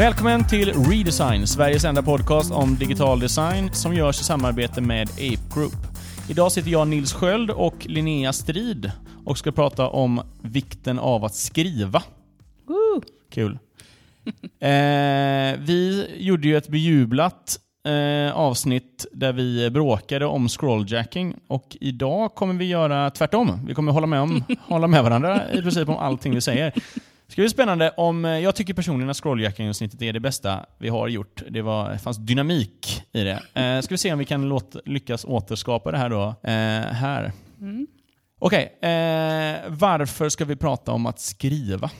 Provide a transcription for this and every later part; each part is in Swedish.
Välkommen till Redesign, Sveriges enda podcast om digital design som görs i samarbete med Ape Group. Idag sitter jag, Nils Sköld och Linnea Strid och ska prata om vikten av att skriva. Woo! Kul. eh, vi gjorde ju ett bejublat eh, avsnitt där vi bråkade om scrolljacking och idag kommer vi göra tvärtom. Vi kommer hålla med, om, hålla med varandra i princip om allting vi säger. Det ska bli spännande om, eh, jag tycker personligen att scrolljacking-avsnittet är det bästa vi har gjort. Det, var, det fanns dynamik i det. Eh, ska vi se om vi kan låt, lyckas återskapa det här då. Eh, här. Mm. Okej, eh, varför ska vi prata om att skriva?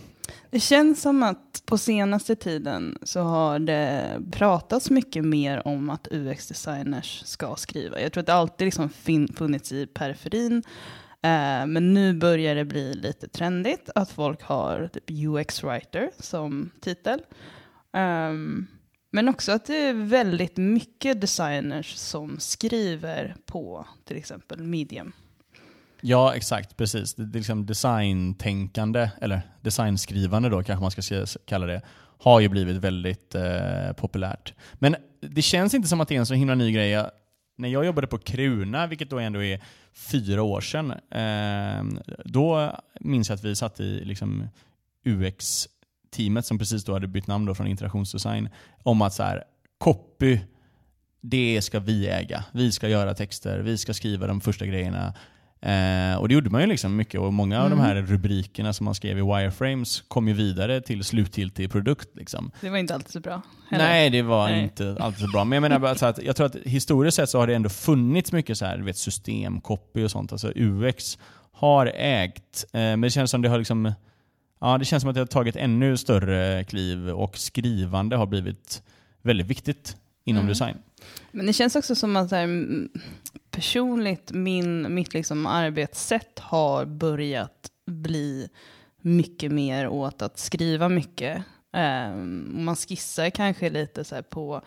Det känns som att på senaste tiden så har det pratats mycket mer om att UX-designers ska skriva. Jag tror att det alltid liksom funnits i periferin. Eh, men nu börjar det bli lite trendigt att folk har typ UX-writer som titel. Um, men också att det är väldigt mycket designers som skriver på till exempel medium. Ja, exakt. Precis. Det, det är liksom designtänkande, eller designskrivande då kanske man ska kalla det, har ju blivit väldigt eh, populärt. Men det känns inte som att det är en så himla ny grej. Jag- när jag jobbade på Kruna, vilket då ändå är fyra år sedan, eh, då minns jag att vi satt i liksom, UX-teamet som precis då hade bytt namn då från interaktionsdesign, om att så här, copy, det ska vi äga. Vi ska göra texter, vi ska skriva de första grejerna. Eh, och det gjorde man ju liksom mycket och många av de här rubrikerna som man skrev i wireframes kom ju vidare till slutgiltig produkt. Liksom. Det var inte alltid så bra. heller. Nej, det var Nej. inte alltid så bra. Men jag menar bara så att jag tror att historiskt sett så har det ändå funnits mycket så här, vet, systemcopy och sånt. Alltså UX har ägt, eh, men det känns som det har liksom Ja, det känns som att det har tagit ännu större kliv och skrivande har blivit väldigt viktigt inom Mm. design. Men det känns också som att här, mm, personligt, min, mitt liksom arbetssätt har börjat bli mycket mer åt att skriva mycket. Um, man skissar kanske lite så här på,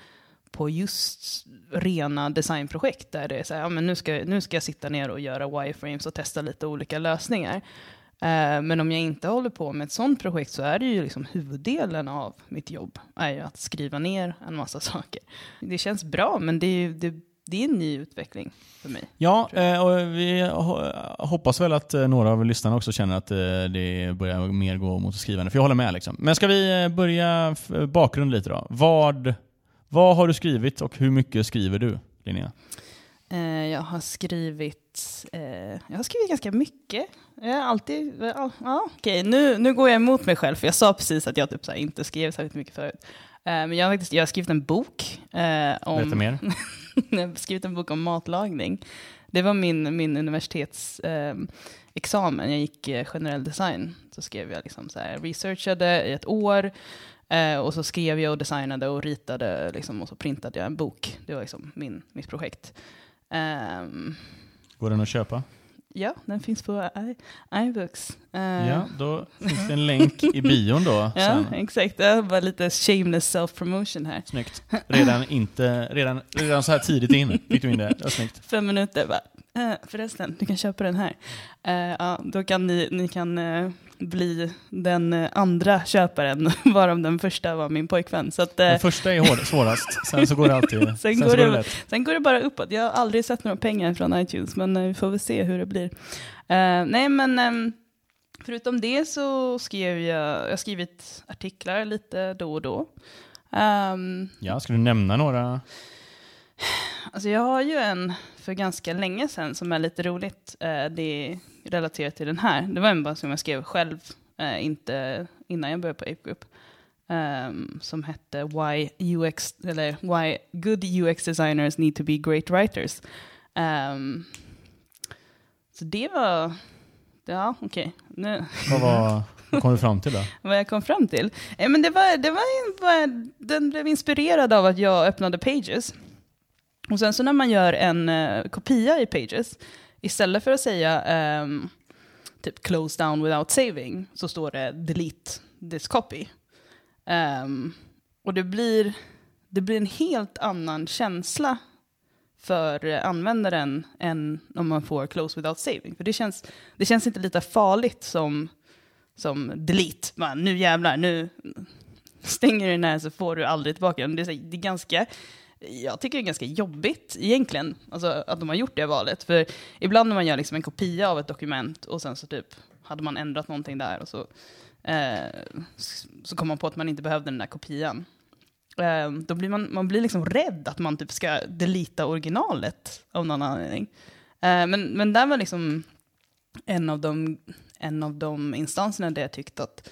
på just rena designprojekt där det är så här, ja, men nu, ska, nu ska jag sitta ner och göra wireframes och testa lite olika lösningar. Uh, Men om jag inte håller på med ett sånt projekt så är det ju liksom huvuddelen av mitt jobb är ju att skriva ner en massa saker. Det känns bra, men det är, ju, det, det är en ny utveckling för mig. Ja, eh, och vi ho- hoppas väl att eh, några av lyssnarna också känner att eh, det börjar mer gå mot skrivande. För jag håller med. Liksom. Men ska vi börja bakgrund lite då? Vad, vad har du skrivit och hur mycket skriver du, Linnea? Jag har skrivit, jag har skrivit ganska mycket. Jag alltid, ja, okej, nu, nu går jag emot mig själv, för jag sa precis att jag typ så inte skrev särskilt mycket förut. Eh, Men jag har, faktiskt, jag har skrivit en bok eh, om... Berätta mer. jag har skrivit en bok om matlagning. Det var min, min universitetsexamen. examen. Jag gick eh, generell design. Så skrev jag liksom så här, researchade i ett år. Eh, och så skrev jag och designade och ritade liksom, och så printade jag en bok. Det var liksom min, mitt projekt. Ehm, Går den att köpa? Ja, den finns på i- iBooks. Eh, Ja, då finns det en länk i bion då. ja, exakt. Det var lite shameless self-promotion här. Snyggt. Redan, inte, redan, redan så här tidigt in fick du in det. det var snyggt. fem minuter. Bara, eh, förresten, du kan köpa den här. Eh, ja, då kan ni, ni kan eh, bli den eh, andra köparen, varav den första var min pojkvän. Så att, eh, Den första är hård, svårast, sen så går det alltid sen Sen så går går det- det lätt. sen går det bara uppåt. Jag har aldrig sett några pengar från iTunes, men vi får väl se hur det blir. Nej, men ehm, förutom det så skrev jag, jag skrivit artiklar lite då och då. Ehm, Ja, ska du nämna några? Alltså jag har ju en för ganska länge sedan som är lite roligt. Eh, det är relaterat till den här. Det var en bara som jag skrev själv, eh, inte innan jag började på Ape Group. ehm, som hette Why, UX, eller Why Good UX Designers Need to Be Great Writers. Ehm, så det var, ja okej. Nu- Vad, var, vad kom du fram till då? vad jag kom fram till. Eh, men det var, det var, en- var, den blev inspirerad av att jag öppnade Pages. Och sen så när man gör en uh, kopia i Pages, istället för att säga um, typ close down without saving, så står det delete this copy. Um, och det blir, det blir en helt annan känsla för användaren än om man får close without saving. För det känns, det känns inte lite farligt som, som delete. Man, nu jävlar, nu... stänger du den här så får du aldrig tillbaka den. Det är, det är ganska, jag tycker det är ganska jobbigt egentligen, alltså att de har gjort det valet. För ibland när man gör liksom en kopia av ett dokument och sen så typ hade man ändrat någonting där och så, eh, så kom man på att man inte behövde den där kopian. Eh, då blir man, man blir liksom rädd att man typ ska delita originalet av någon anledning. Eh, men, men där var liksom en av de, en av de instanserna där jag tyckte att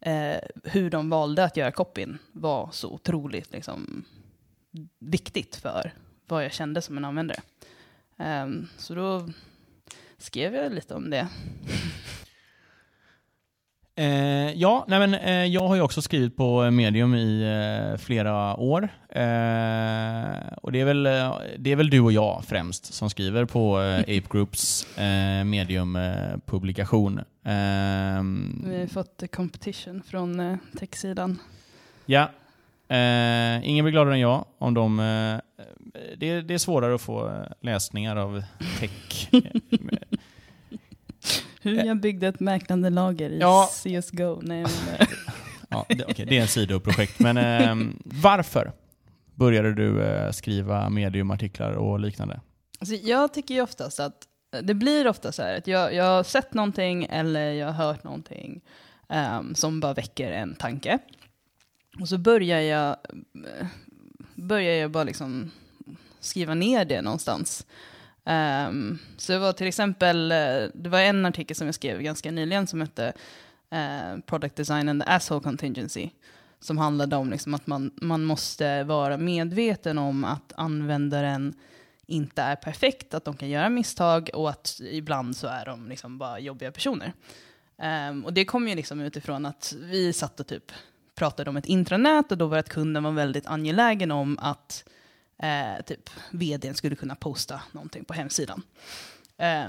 eh, hur de valde att göra copyn var så otroligt liksom, viktigt för vad jag kände som en användare. Um, så då skrev jag lite om det. Eh, ja, nej men, eh, jag har ju också skrivit på medium i eh, flera år. Eh, och det är, väl, eh, det är väl du och jag främst som skriver på eh, Ape Groups medium-publikation. Vi har fått competition från eh, techsidan. Ja. Ingen blir gladare än jag om de... det, det är svårare att få läsningar av tech Hur jag byggde ett mäklande lager i ja. CSGO. Nej, men, eh. ja, det, okay, det är en sidoprojekt. Men eh, varför började du eh, skriva mediumartiklar och liknande? Alltså, jag tycker ju oftast att det blir ofta så här att jag, jag har sett någonting eller jag har hört någonting um, som bara väcker en tanke. Och så börjar jag, börjar jag bara liksom skriva ner det någonstans. Um, så det var till exempel, det var en artikel som jag skrev ganska nyligen som hette uh, Product Design and the Asshole Contingency. Som handlade om liksom att man, man måste vara medveten om att användaren inte är perfekt, att de kan göra misstag och att ibland så är de liksom bara jobbiga personer. Um, och det kom ju liksom utifrån att vi satt och typ pratade om ett intranät och då var det att kunden var väldigt angelägen om att eh, typ vdn skulle kunna posta någonting på hemsidan.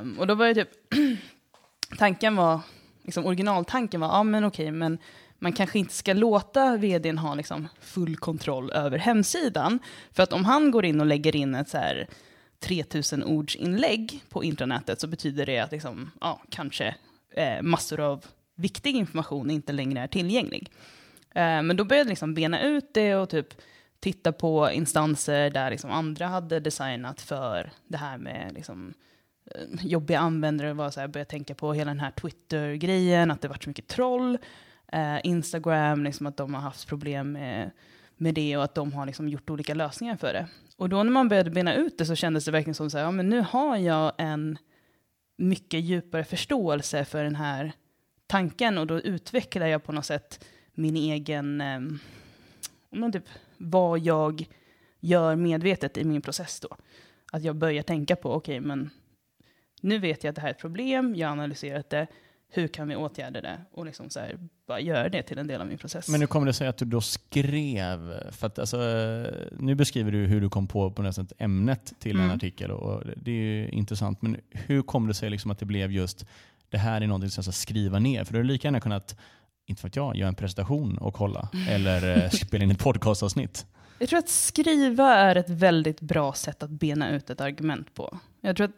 Um, och då var det typ, tanken var, liksom originaltanken var, ja men okej, men man kanske inte ska låta vdn ha liksom full kontroll över hemsidan. För att om han går in och lägger in ett så här 3000 ords inlägg på intranätet så betyder det att liksom, ja, kanske eh, massor av viktig information inte längre är tillgänglig. Eh, men då började jag liksom bena ut det och typ titta på instanser där liksom andra hade designat för det här med liksom, eh, jobbiga användare. Var så här, började tänka på hela den här Twitter-grejen, att det varit så mycket troll. Eh, Instagram, liksom att de har haft problem med, med det och att de har liksom gjort olika lösningar för det. Och då när man började bena ut det så kändes det verkligen som så här, ja men nu har jag en mycket djupare förståelse för den här tanken och då utvecklar jag på något sätt min egen, eh, typ vad jag gör medvetet i min process då. Att jag börjar tänka på, okej, okay, men nu vet jag att det här är ett problem, jag har analyserat det, hur kan vi åtgärda det? Och liksom så här, bara göra det till en del av min process. Men hur kommer det sig att du då skrev? För att, alltså, nu beskriver du hur du kom på, på nästan ämnet till mm. en artikel och det är ju intressant. Men hur kom det sig liksom att det blev just det här är någonting som jag ska skriva ner? För du hade lika gärna kunnat inte för att jag, göra en presentation och kolla. Eller eh, spela in ett podcastavsnitt. Jag tror att skriva är ett väldigt bra sätt att bena ut ett argument på. Jag tror att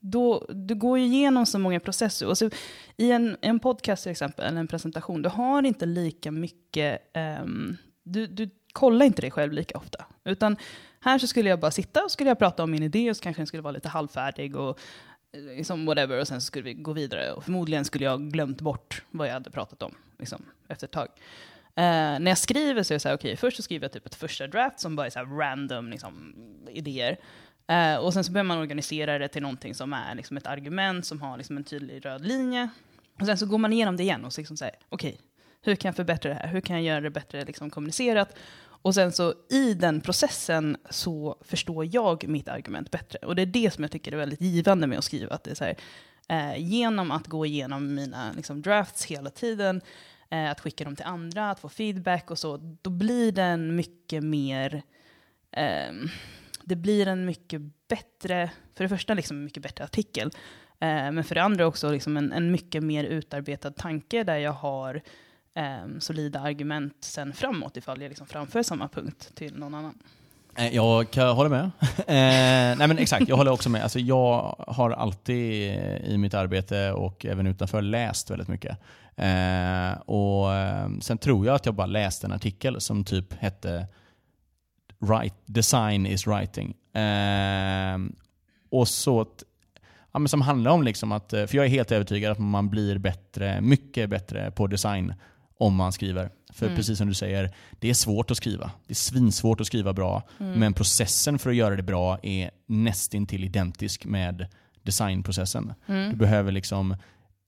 då, du går igenom så många processer. Och så, I en, en podcast till exempel, eller en presentation, du har inte lika mycket, um, du, du kollar inte dig själv lika ofta. Utan här så skulle jag bara sitta och skulle jag prata om min idé och så kanske den skulle vara lite halvfärdig och liksom whatever, och sen så skulle vi gå vidare. Och förmodligen skulle jag glömt bort vad jag hade pratat om liksom, efter ett tag. Uh, när jag skriver så är det så här, okej, okay, först så skriver jag typ ett första draft som bara är så här random liksom, idéer. Uh, och sen så börjar man organisera det till någonting som är liksom, ett argument som har liksom, en tydlig röd linje. Och sen så går man igenom det igen och så liksom säger, okej, okay, hur kan jag förbättra det här? Hur kan jag göra det bättre liksom, kommunicerat? Och sen så i den processen så förstår jag mitt argument bättre. Och det är det som jag tycker är väldigt givande med att skriva. Att det är så här, eh, genom att gå igenom mina liksom, drafts hela tiden, eh, att skicka dem till andra, att få feedback och så, då blir den mycket mer... Eh, det blir en mycket bättre, för det första liksom en mycket bättre artikel, eh, men för det andra också liksom en, en mycket mer utarbetad tanke där jag har eh, solida argument sen framåt ifall jag liksom framför samma punkt till någon annan. Eh, jag kan hålla med. Eh, nej men exakt, jag håller också med. Alltså jag har alltid eh, i mitt arbete och även utanför läst väldigt mycket. Eh, och ehm, Sen tror jag att jag bara läste en artikel som typ hette Write, Design is writing. Eh, och så att- ja, men som handlar om liksom att, eh, för jag är helt övertygad att man blir bättre, mycket bättre på design om man skriver. För Mm. precis som du säger, det är svårt att skriva. Det är svinsvårt att skriva bra. Mm. Men processen för att göra det bra är nästintill identisk med designprocessen. Mm. Du behöver liksom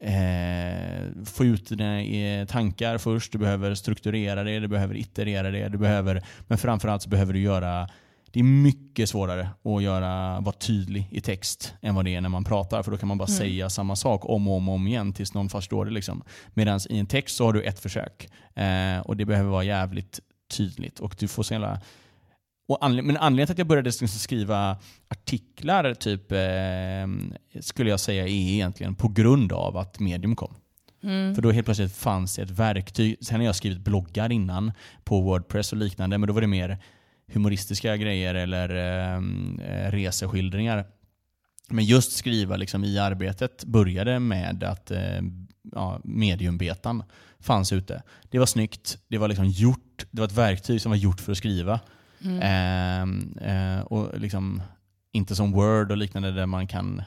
eh, få ut dina eh, tankar först, du behöver strukturera det, du behöver iterera det, du behöver, men framförallt så behöver du göra det är mycket svårare att göra, vara tydlig i text än vad det är när man pratar. För då kan man bara Mm. säga samma sak om och om, och om igen tills någon förstår det. Liksom. Medan i en text så har du ett försök. Eh, och det behöver vara jävligt tydligt. Och du får så jävla... Anled- men anledningen till att jag började liksom skriva artiklar typ, eh, skulle jag säga är egentligen på grund av att medium kom. Mm. För då helt plötsligt fanns det ett verktyg. Sen har jag skrivit bloggar innan på Wordpress och liknande, men då var det mer humoristiska grejer eller eh, eh, reseskildringar. Men just skriva liksom i arbetet började med att eh, ja, mediumbetan fanns ute. Det var snyggt, det var liksom gjort, det var ett verktyg som var gjort för att skriva. Mm. Eh, eh, och liksom, inte som Word och liknande där man kan,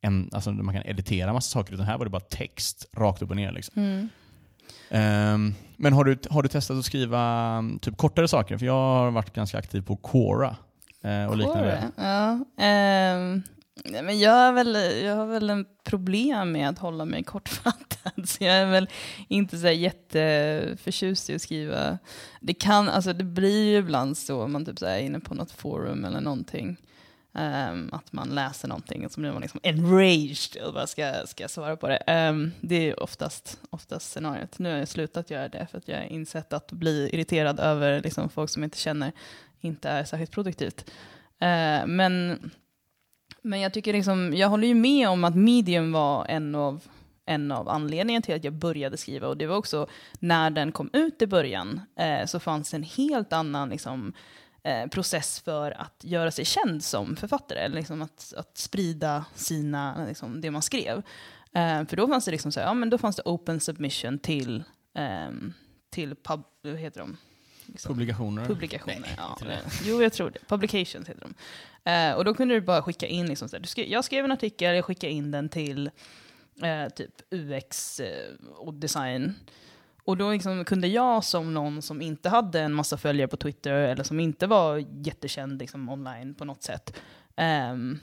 en, alltså där man kan editera massa saker, utan här var det bara text rakt upp och ner. Liksom. Mm. Um, men har du, har du testat att skriva um, typ kortare saker? För jag har varit ganska aktiv på Quora uh, och liknande. Ja. Um, men jag, har väl, jag har väl en problem med att hålla mig kortfattad. Så jag är väl inte så jätteförtjust i att skriva. Det, kan, alltså det blir ju ibland så om man typ så här är inne på något forum eller någonting. Um, att man läser någonting och så blir man liksom enraged och bara ska, ska svara på det. Um, det är oftast, oftast scenariot. Nu har jag slutat göra det för att jag har insett att bli irriterad över liksom, folk som inte känner inte är särskilt produktivt. Uh, men, men jag tycker liksom, jag håller ju med om att medium var en av, en av anledningarna till att jag började skriva. Och det var också när den kom ut i början eh, så fanns det en helt annan liksom, eh, process för att göra sig känd som författare. Eller liksom att, att sprida sina, liksom, det man skrev. Eh, för då fanns det liksom så här, ja, men då fanns det open submission till, ehm, till pub, vad heter de? Liksom. Publikationer? Publikationer, Nej, ja. Jo, jag tror det. Publications heter de. Eh, och då kunde du bara skicka in, liksom, så här, du skrev, jag skrev en artikel, jag skickade in den till eh, typ UX eh, och design. Och då liksom kunde jag som någon som inte hade en massa följare på Twitter eller som inte var jättekänd liksom, online på något sätt, um,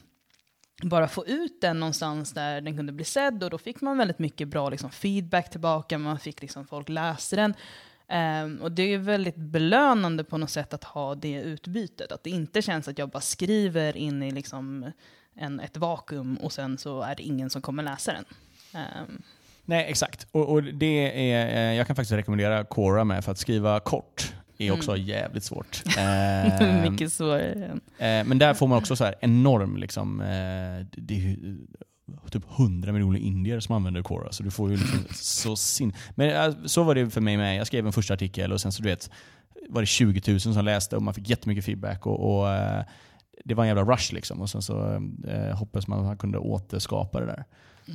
bara få ut den någonstans där den kunde bli sedd och då fick man väldigt mycket bra liksom, feedback tillbaka, man fick liksom, folk läsa den. Um, och det är väldigt belönande på något sätt att ha det utbytet. Att det inte känns att jag bara skriver in i liksom en, ett vakuum och sen så är det ingen som kommer läsa den. Um, Nej, exakt. Och, och det är, eh, jag kan faktiskt rekommendera Quora med, för att skriva kort är också jävligt svårt. Eh, mycket svårare. Eh, men där får man också så här enorm, liksom, eh, det är ju typ 100 miljoner indier som använder Quora. Så du får ju liksom så sin... Men eh, så var det för mig med. Jag skrev en första artikel och sen så du vet, var det 20 000 som läste och man fick jättemycket feedback. Och, och eh, det var en jävla rush liksom. Och sen så eh, hoppades man att man kunde återskapa det där.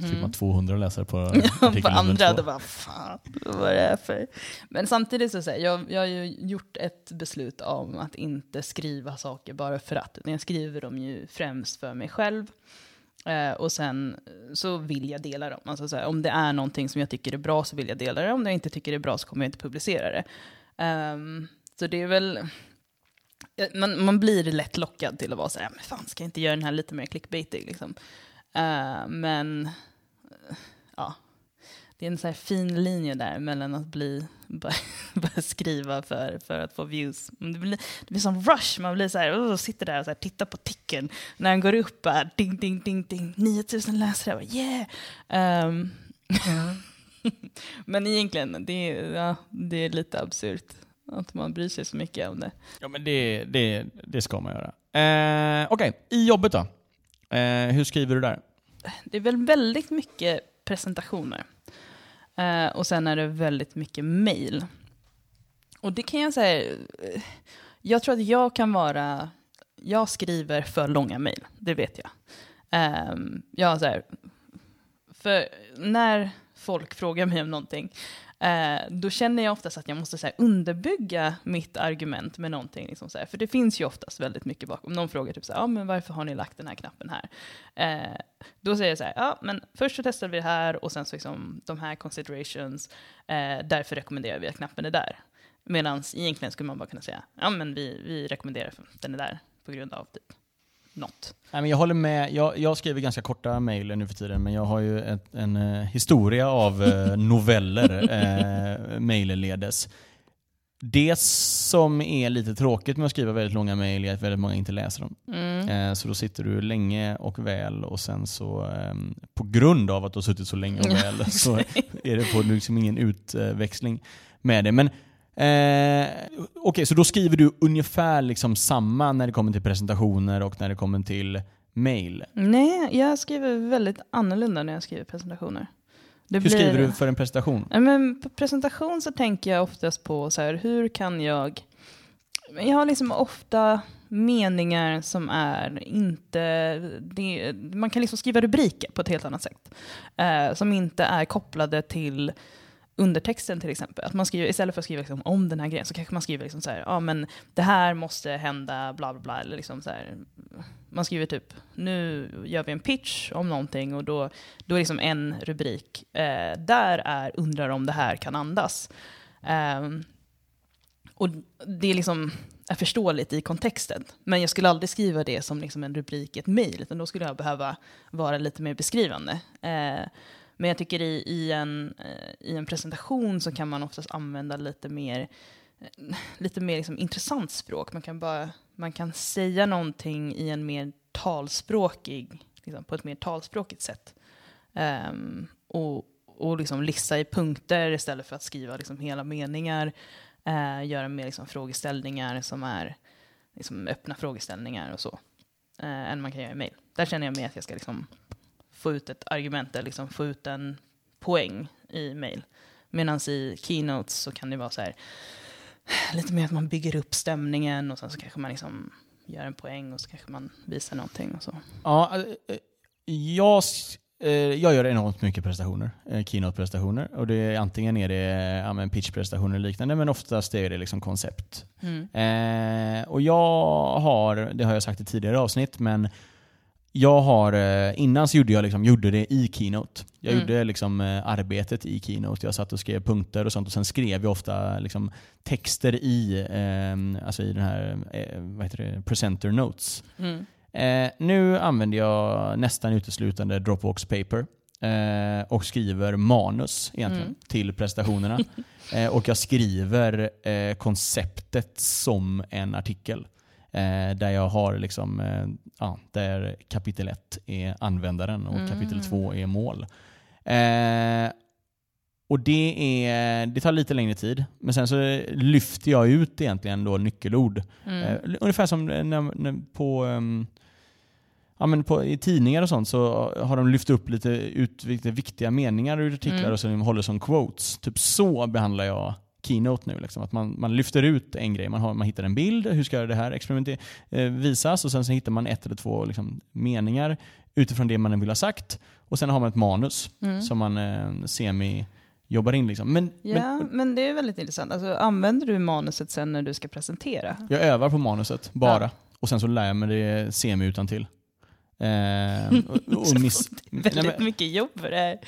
Så fick man 200 läsare på artikel på andra, då bara fan, vad är det här för... Men samtidigt så säger jag, jag har ju gjort ett beslut om att inte skriva saker bara för att. utan Jag skriver dem ju främst för mig själv. Eh, och sen så vill jag dela dem. Alltså så här, om det är någonting som jag tycker är bra så vill jag dela det. Om jag inte tycker det är bra så kommer jag inte publicera det. Ehm, så det är väl... eh, Man, man blir lätt lockad till att vara så här, men fan ska jag inte göra den här lite mer clickbaitig liksom. Eh, men eh, ja, det är en så här fin linje där mellan att bli, bara, skriva för, för att få views. Det blir, det blir som rush, man blir så här, oh, sitter där och så här, tittar på ticken när den går upp, bara, ding, ding, ding, ding, 9000 läsare, bara, yeah! Ehm, men egentligen, det är, ja, det är lite absurt att man bryr sig så mycket om det. Ja, men det, det, det ska man göra. Eh, Okej, i jobbet då? Eh, hur skriver du där? Det är väl väldigt mycket presentationer. Eh, och sen är det väldigt mycket mail. Och det kan jag säga, eh, jag tror att jag kan vara jag skriver för långa mail, det vet jag. Eh, jag så här, för när folk frågar mig om någonting, eh, då känner jag oftast att jag måste så här, underbygga mitt argument med någonting. Liksom, så här. För det finns ju oftast väldigt mycket bakom. Någon frågar typ så här, ah, men varför har ni lagt den här knappen här? Eh, då säger jag så här, ja, men först så testade vi det här och sen så liksom de här considerations, eh, därför rekommenderar vi att knappen är där. Medan egentligen skulle man bara kunna säga, ja men vi, vi rekommenderar att den är där på grund av typ något. Nej, men jag håller med. Jag, jag skriver ganska korta mejl nu för tiden, men jag har ju ett, en uh, historia av uh, noveller uh, mejlledes. Det som är lite tråkigt med att skriva väldigt långa mejl är att väldigt många inte läser dem. Mm. Så då sitter du länge och väl och sen så um, på grund av att du har suttit så länge och väl så är det på liksom ingen utväxling med det. Men Eh, Okej, okay, så då skriver du ungefär liksom samma när det kommer till presentationer och när det kommer till mail? Nej, jag skriver väldigt annorlunda när jag skriver presentationer. Det hur blir... skriver du för en presentation? Men på presentation så tänker jag oftast på så här, hur kan jag... Jag har liksom ofta meningar som är inte... Det, man kan liksom skriva rubriker på ett helt annat sätt. Eh, som inte är kopplade till undertexten till exempel. Att man skriver, istället för att skriva liksom, om den här grejen så kanske man skriver liksom så här, ja men det här måste hända, bla bla bla. Eller liksom så här, man skriver typ, nu gör vi en pitch om någonting och då, då är liksom en rubrik, eh, där är undrar om det här kan andas. Eh, och det är liksom är förståeligt i kontexten. Men jag skulle aldrig skriva det som liksom en rubrik i ett mejl, utan då skulle jag behöva vara lite mer beskrivande. Eh, men jag tycker i, i, en, eh, i en presentation så kan man oftast använda lite mer, eh, lite mer liksom intressant språk. Man kan, bara, man kan säga någonting i en mer talspråkig, liksom på ett mer talspråkigt sätt. Um, och och liksom lista i punkter istället för att skriva liksom hela meningar. Uh, göra mer liksom frågeställningar som är liksom öppna frågeställningar och så. Uh, än man kan göra i mail. Där känner jag mer att jag ska liksom få ut ett argument eller liksom få ut en poäng i mail. Medan i keynotes så kan det vara så här, lite mer att man bygger upp stämningen och sen så kanske man liksom gör en poäng och så kanske man visar någonting och så. Ja, eh, jag, eh, jag gör enormt mycket prestationer, eh, keynote-prestationer. Och det är, antingen är det ja, pitch-prestationer och liknande, men oftast är det liksom koncept. Mm. Eh, och jag har, det har jag sagt i tidigare avsnitt, men jag har, eh, innan så gjorde jag liksom, gjorde det i Keynote. Jag mm. gjorde liksom eh, arbetet i Keynote. Jag satt och skrev punkter och sånt och sen skrev jag ofta liksom texter i, eh, alltså i den här eh, vad heter det, presenter notes. Mm. Eh, nu använder jag nästan uteslutande Dropbox paper eh, och skriver manus egentligen mm. till presentationerna. och jag skriver konceptet som en artikel. Eh, där jag har liksom, eh, ja, där kapitel 1 är användaren och mm. kapitel 2 är mål. Eh, och det, är, det tar lite längre tid, men sen så lyfter jag ut egentligen då nyckelord. Mm. Eh, ungefär som när, när på, um, ja, men på, i tidningar och sånt så har de lyft upp lite, ut, lite viktiga meningar ur artiklar mm. och så håller som quotes. Typ så behandlar jag keynote nu. Liksom. Att man, man lyfter ut en grej. Man, har, man hittar en bild, hur ska det här experimentet eh, visas? Och sen så hittar man ett eller två liksom, meningar utifrån det man vill ha sagt. Och sen har man ett manus mm. som man eh, semi jobbar in. Liksom. Men, ja, men, men, det är väldigt intressant. Alltså, använder du manuset sen när du ska presentera? Jag övar på manuset bara. Ja. Och sen så lär jag mig det semi utan till. Eh, och, och miss, väldigt nej, men, mycket jobb för det här.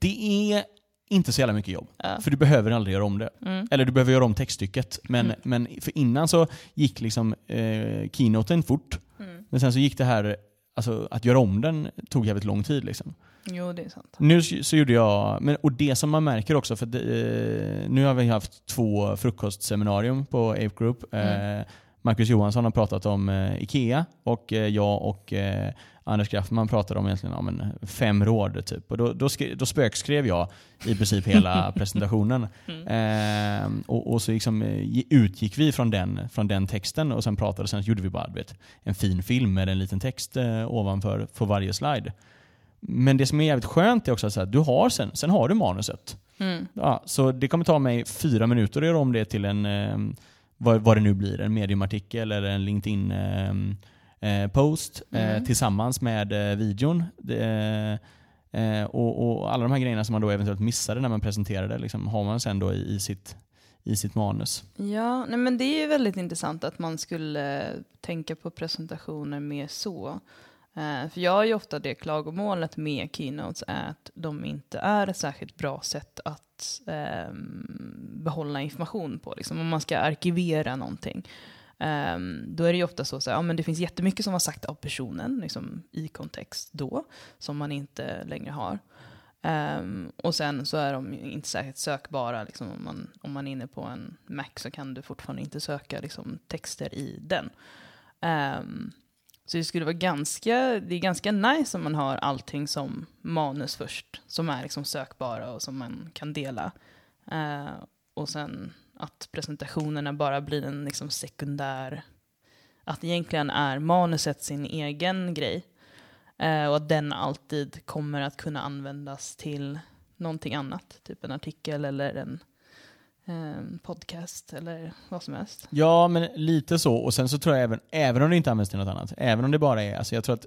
det är inte så jävla mycket jobb. Ja. För du behöver aldrig göra om det. Mm. Eller du behöver göra om textstycket. Men, mm. men för innan så gick liksom eh, keynoten fort. Mm. Men sen så gick det här, alltså att göra om den tog jävligt lång tid. Liksom. Jo, det är sant. Nu så gjorde jag, men, och det som man märker också, för det, eh, nu har vi haft två frukostseminarium på Ape Group. Mm. Eh, Marcus Johansson har pratat om eh, IKEA och eh, jag och eh, Anders Graffman pratade om egentligen om en fem råd. Typ. Och då, då, då spökskrev jag i princip hela presentationen. Mm. Eh, och, och, så liksom, utgick vi från den, från den texten och sen pratade sen gjorde vi bara vet, en fin film med en liten text eh, ovanför för varje slide. Men det som är jävligt skönt är också att du har sen, sen har du manuset. Mm. Ja, så det kommer ta mig fyra minuter att göra om det till en vad, vad det nu blir, en mediumartikel eller en LinkedIn-post eh, eh, Mm. tillsammans med eh, videon. Det, eh, och, och alla de här grejerna som man då eventuellt missade när man presenterade liksom, har man sen då i, i, sitt, i sitt manus. Ja, nej men det är ju väldigt intressant att man skulle tänka på presentationer mer så. Eh, för jag har ju ofta det klagomålet med keynotes är att de inte är ett särskilt bra sätt att um, behålla information på. Liksom. Om man ska arkivera någonting. Um, då är det ju ofta så att ja, men det finns jättemycket som var sagt av personen liksom, i kontext då, som man inte längre har. Um, och sen så är de inte särskilt sökbara. Liksom, om, man, om man är inne på en Mac så kan du fortfarande inte söka liksom, texter i den. Um, så det skulle vara ganska, det är ganska nice om man har allting som manus först, som är liksom sökbara och som man kan dela. Eh, och sen att presentationerna bara blir en liksom sekundär, att egentligen är manuset sin egen grej. Eh, och att den alltid kommer att kunna användas till någonting annat, typ en artikel eller en podcast eller vad som helst. Ja, men lite så. Och sen så tror jag även, även om det inte används till något annat, även om det bara är, alltså jag tror att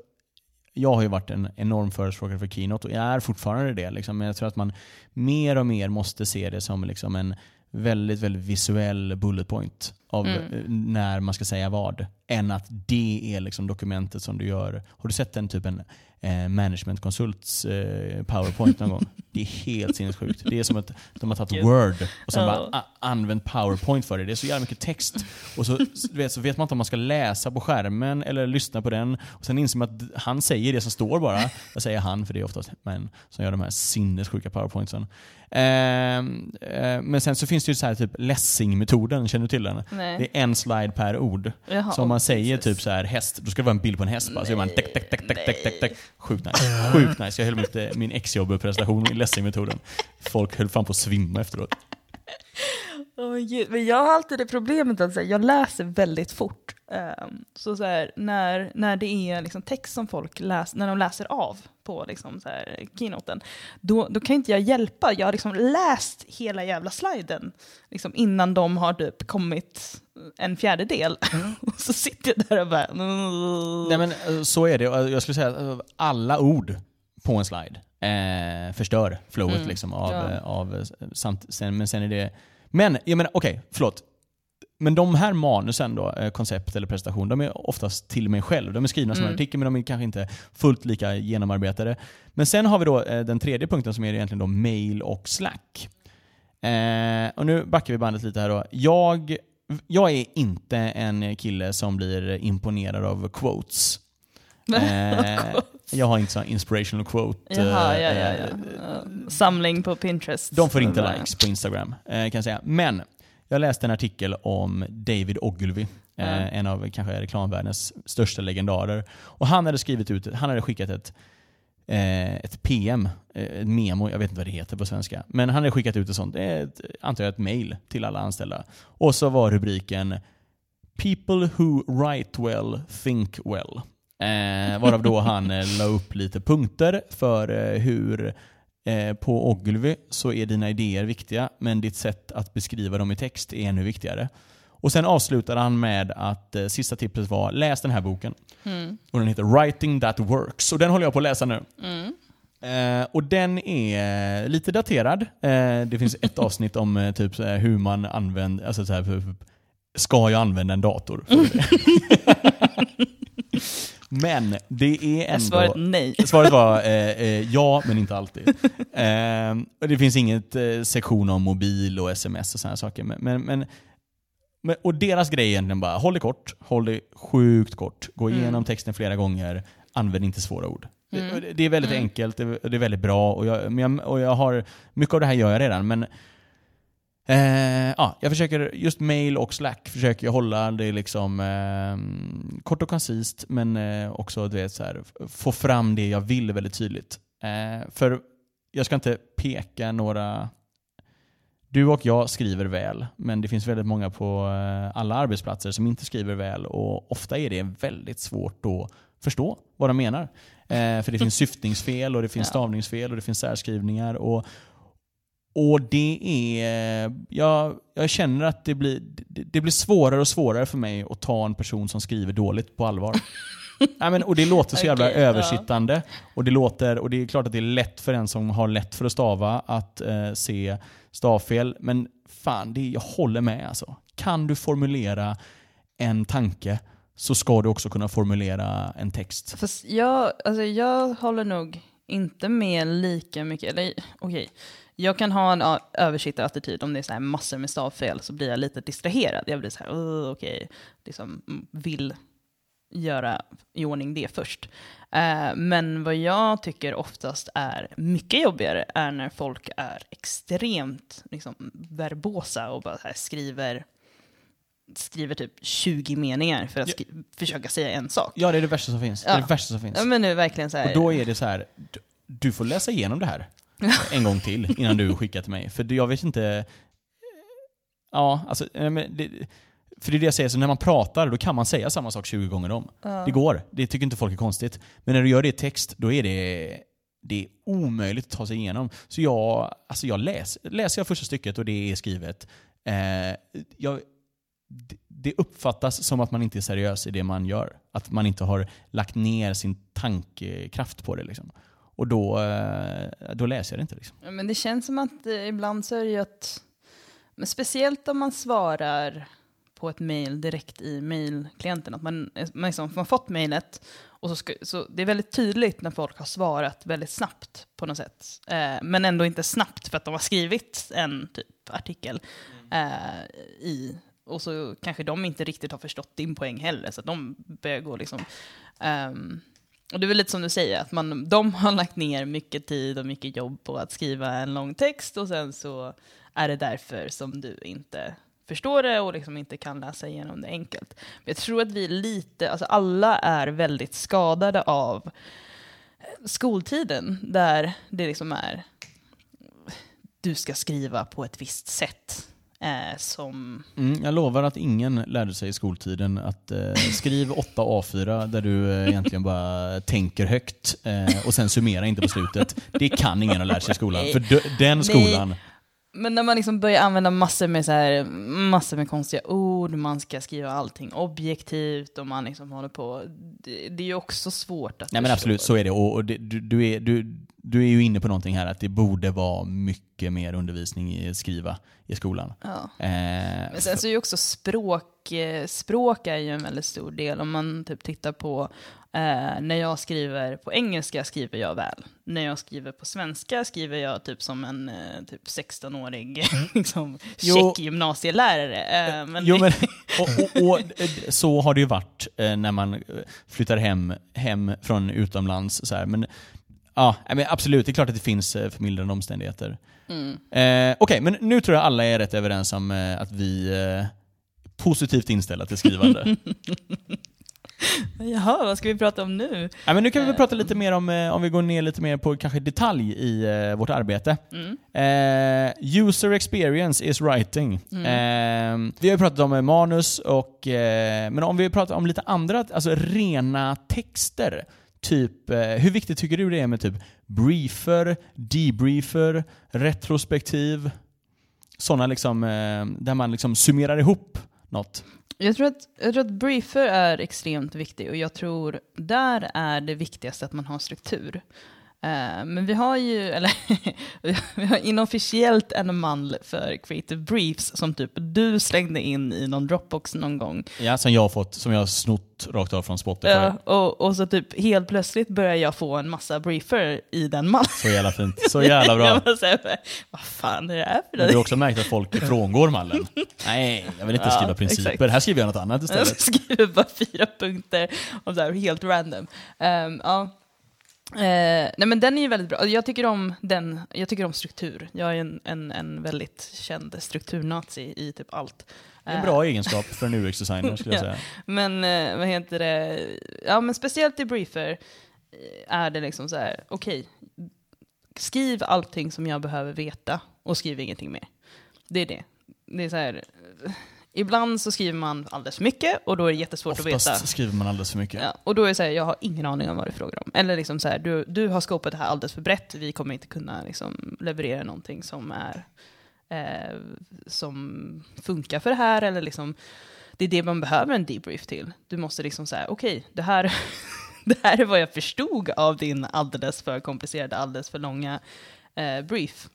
jag har ju varit en enorm förespråkare för Keynote och jag är fortfarande det. Liksom. Men jag tror att man mer och mer måste se det som liksom en väldigt, väldigt visuell bullet point av Mm. när man ska säga vad. Än att det är liksom dokumentet som du gör. Har du sett den typen eh, managementkonsults eh, powerpoint någon gång? Det är helt sinnessjukt. Det är som att de har tagit word och sen Ja. bara använt powerpoint för det. Det är så jävla mycket text. Och så, vet, så vet man inte om man ska läsa på skärmen eller lyssna på den. Och Sen inser man att han säger det som står bara. Jag säger han för det är oftast män som gör de här sinnessjuka powerpointsen. Ehm, eh, men sen så finns det ju så här typ Lessing-metoden, känner du till den? Nej. Det är en slide per ord. Jaha, så om man säger precis. typ så här häst, då ska det vara en bild på en häst bara. Så gör man tek, tek, tek, tek, tek, tek. Sjukt nice. Sjukt nice. Jag höll mig till eh, min exjobb-presentation i Lessing-metoden. Folk höll fan på att svimma efteråt. Oh. Men jag har alltid det problemet att här, jag läser väldigt fort. Um, så så här, när, när det är liksom text som folk läser, när de läser av på liksom så här, keynoten, då, då kan inte jag hjälpa. Jag har liksom läst hela jävla sliden liksom, innan de har typ kommit en fjärdedel. och så sitter jag där och bara... Nej men eh, så är det. Och Jag skulle säga att eh, alla ord på en slide eh, förstör flowet Mm. liksom av, Ja. eh, av eh, samt, sen, men sen är det... Men, jag menar, okej, förlåt. Men de här manusen då, eh, koncept eller presentation, de är oftast till mig själv. De är skrivna som en Mm. artikel men de är kanske inte fullt lika genomarbetade. Men sen har vi då eh, den tredje punkten som är egentligen då mail och slack. Eh, och nu backar vi bandet lite här då. Jag, jag är inte en kille som blir imponerad av quotes. Eh, jag har inte så inspirational quote. Jaha, ja, eh, ja, ja. Ja. Samling på Pinterest. De får inte likes på Instagram, eh, kan jag säga. Men jag läste en artikel om David Ogilvy, eh, en av kanske reklamvärldens största legendarer. Och han hade skrivit ut, han hade skickat ett, eh, Eh, ett PM, eh, ett memo, jag vet inte vad det heter på svenska. Men han hade skickat ut ett sånt, eh, ett, antar jag ett mail till alla anställda. Och så var rubriken “People who write well think well”. Eh, varav då han eh, la upp lite punkter för eh, hur eh, på Ogilvy så är dina idéer viktiga, men ditt sätt att beskriva dem i text är ännu viktigare. Och Sen avslutade han med att eh, sista tipset var läs den här boken. Mm. Och Den heter Writing That Works. Och Den håller jag på att läsa nu. Mm. Eh, och Den är lite daterad. Eh, det finns ett avsnitt om eh, typ hur man använder, alltså så här, ska jag använda en dator? Men det är ändå... svaret nej? Svaret var eh, eh, ja, men inte alltid. Eh, och det finns inget eh, sektion om mobil och sms och sådana saker. Men, men, men, och deras grej är egentligen bara, håll det kort, håll det sjukt kort. Gå Mm. igenom texten flera gånger, använd inte svåra ord. Mm. Det, det är väldigt Mm. enkelt, det, det är väldigt bra och jag, men jag, och jag har, mycket av det här gör jag redan, men Eh, ja, jag försöker, just mail och slack försöker jag hålla det liksom eh, kort och koncist men eh, också du vet, så här, få fram det jag vill väldigt tydligt. Eh, för jag ska inte peka några... Du och jag skriver väl, men det finns väldigt många på eh, alla arbetsplatser som inte skriver väl och ofta är det väldigt svårt att förstå vad de menar. Eh, för det finns syftningsfel och det finns stavningsfel och det finns särskrivningar. Och, Och det är... Jag, jag känner att det blir, det, det blir svårare och svårare för mig att ta en person som skriver dåligt på allvar. Nej, men, och det låter så jävla ja. översittande. Och, det låter, och det är klart att det är lätt för en som har lätt för att stava att eh, se stavfel. Men fan, det, jag håller med alltså. Kan du formulera en tanke så ska du också kunna formulera en text. Fast jag, alltså jag håller nog inte med lika mycket. Eller okej, jag kan ha en översittarattityd om det är så här massor med stavfel så blir jag lite distraherad. Jag blir så här, "Åh, okej, liksom mm, vill göra i ordning det först. Eh, men vad jag tycker oftast är mycket jobbigare är när folk är extremt liksom, verbosa och bara här skriver, skriver typ 20 meningar för att skri- försöka säga en sak. Ja, det är det värsta som finns. Det är Ja. det värsta som finns. Ja men nu verkligen så här. Och då är det så här, du, du får läsa igenom det här en gång till innan du skickar till mig. För jag vet inte... Ja, alltså... det, för det är det jag säger, så när man pratar då kan man säga samma sak 20 gånger om. Det går. Det tycker inte folk är konstigt. Men när du gör det i text, då är det, det är omöjligt att ta sig igenom. Så jag, alltså jag läs, läser jag första stycket och det är skrivet, eh, jag, det- uppfattas som att man inte är seriös i det man gör. Att man inte har lagt ner sin tankekraft på det. Liksom. Och då, eh, då läser jag det inte. Liksom. Ja, men det känns som att eh, ibland så är det ju att, speciellt om man svarar på ett mail direkt i mailklienten, att man, man, liksom, man har fått mailet och så, ska, så det är väldigt tydligt när folk har svarat väldigt snabbt på något sätt. Eh, men ändå inte snabbt för att de har skrivit en typ artikel eh, i och så kanske de inte riktigt har förstått din poäng heller, så de börjar gå liksom... ehm, och det är väl lite som du säger, att man, de har lagt ner mycket tid och mycket jobb på att skriva en lång text och sen så är det därför som du inte förstår det och liksom inte kan läsa igenom det enkelt. Men jag tror att vi lite, alltså alla är väldigt skadade av skoltiden där det liksom är du ska skriva på ett visst sätt. Eh, som Mm, jag lovar att ingen lärde sig i skoltiden att eh, skriv 8 A4 där du eh, egentligen bara tänker högt eh, och sen summera inte på slutet. Det kan ingen ha lärt sig i skolan. För den skolan, Men när man liksom börjar använda massor med, så här, massor med konstiga ord, man ska skriva allting objektivt och man liksom håller på. Det, det är ju också svårt att Nej men förstå. absolut, så är det. Och, och det, du, du, är, du, du är ju inne på någonting här, att det borde vara mycket mer undervisning i att skriva i skolan. Ja. Eh, Men sen så är ju också språk, eh, språk är ju en väldigt stor del. Om man typ tittar på, eh, när jag skriver på engelska skriver jag väl. När jag skriver på svenska skriver jag typ som en eh, typ 16-årig liksom, Mm. Jo. check gymnasielärare. Eh, men Jo, men, och, och, och så har det ju varit när man flyttar hem, hem från utomlands. Så här. Men, ja, men absolut, det är klart att det finns eh, förmildrande omständigheter. Mm. Eh, Okej, men nu tror jag alla är rätt överens om eh, att vi eh, är positivt inställda till skrivande. Jaha, vad ska vi prata om nu? ja, men nu kan vi väl prata lite mer om, eh, om vi går ner lite mer på kanske detalj i eh, vårt arbete. Mm. Eh, user experience is writing. Eh, vi har ju pratat om eh, manus, och, eh, men om vi pratar om lite andra, alltså rena texter. Typ, eh, hur viktigt tycker du det är med typ briefer, debriefer, retrospektiv? Sådana liksom, eh, där man liksom summerar ihop något. Jag tror, att, jag tror att briefer är extremt viktig och jag tror där är det viktigaste att man har struktur. Eh, men vi har ju, eller vi har inofficiellt en mall för creative briefs som typ du slängde in i någon Dropbox någon gång. Ja, som jag har fått, som jag har snott rakt av från Spotify. Ja, och, och så typ helt plötsligt börjar jag få en massa briefer i den mallen. Så jävla fint. Så jävla bra. jag säga, vad fan är det här för Men du har också märkt att folk frångår mallen. Nej, jag vill inte Ja, skriva principer. exakt. Här skriver jag något annat Jag istället. skriver bara fyra punkter om så här helt random. Ehm, ja. Eh, nej men den är ju väldigt bra. Jag tycker om, den, jag tycker om struktur. Jag är en, en, en väldigt känd strukturnazi i typ allt. Det är en bra egenskap för en UX-designer skulle jag Ja. säga. Men eh, vad heter det? Ja men speciellt i briefer eh, är det liksom så här, okej, skriv allting som jag behöver veta och skriv ingenting mer. Det är det. Det är så här, eh, Ibland så skriver man alldeles för mycket och då är det jättesvårt att veta. Oftast skriver man alldeles för mycket. Ja, och då är det så här, jag har ingen aning om vad det är frågan om. Eller liksom så här, du, du har skopat det här alldeles för brett, vi kommer inte kunna liksom leverera någonting som är eh, som funkar för det här. Eller liksom, det är det man behöver en debrief till. Du måste liksom säga, okej, okay, det, här, det här är vad jag förstod av din alldeles för komplicerade, alldeles för långa eh, brief.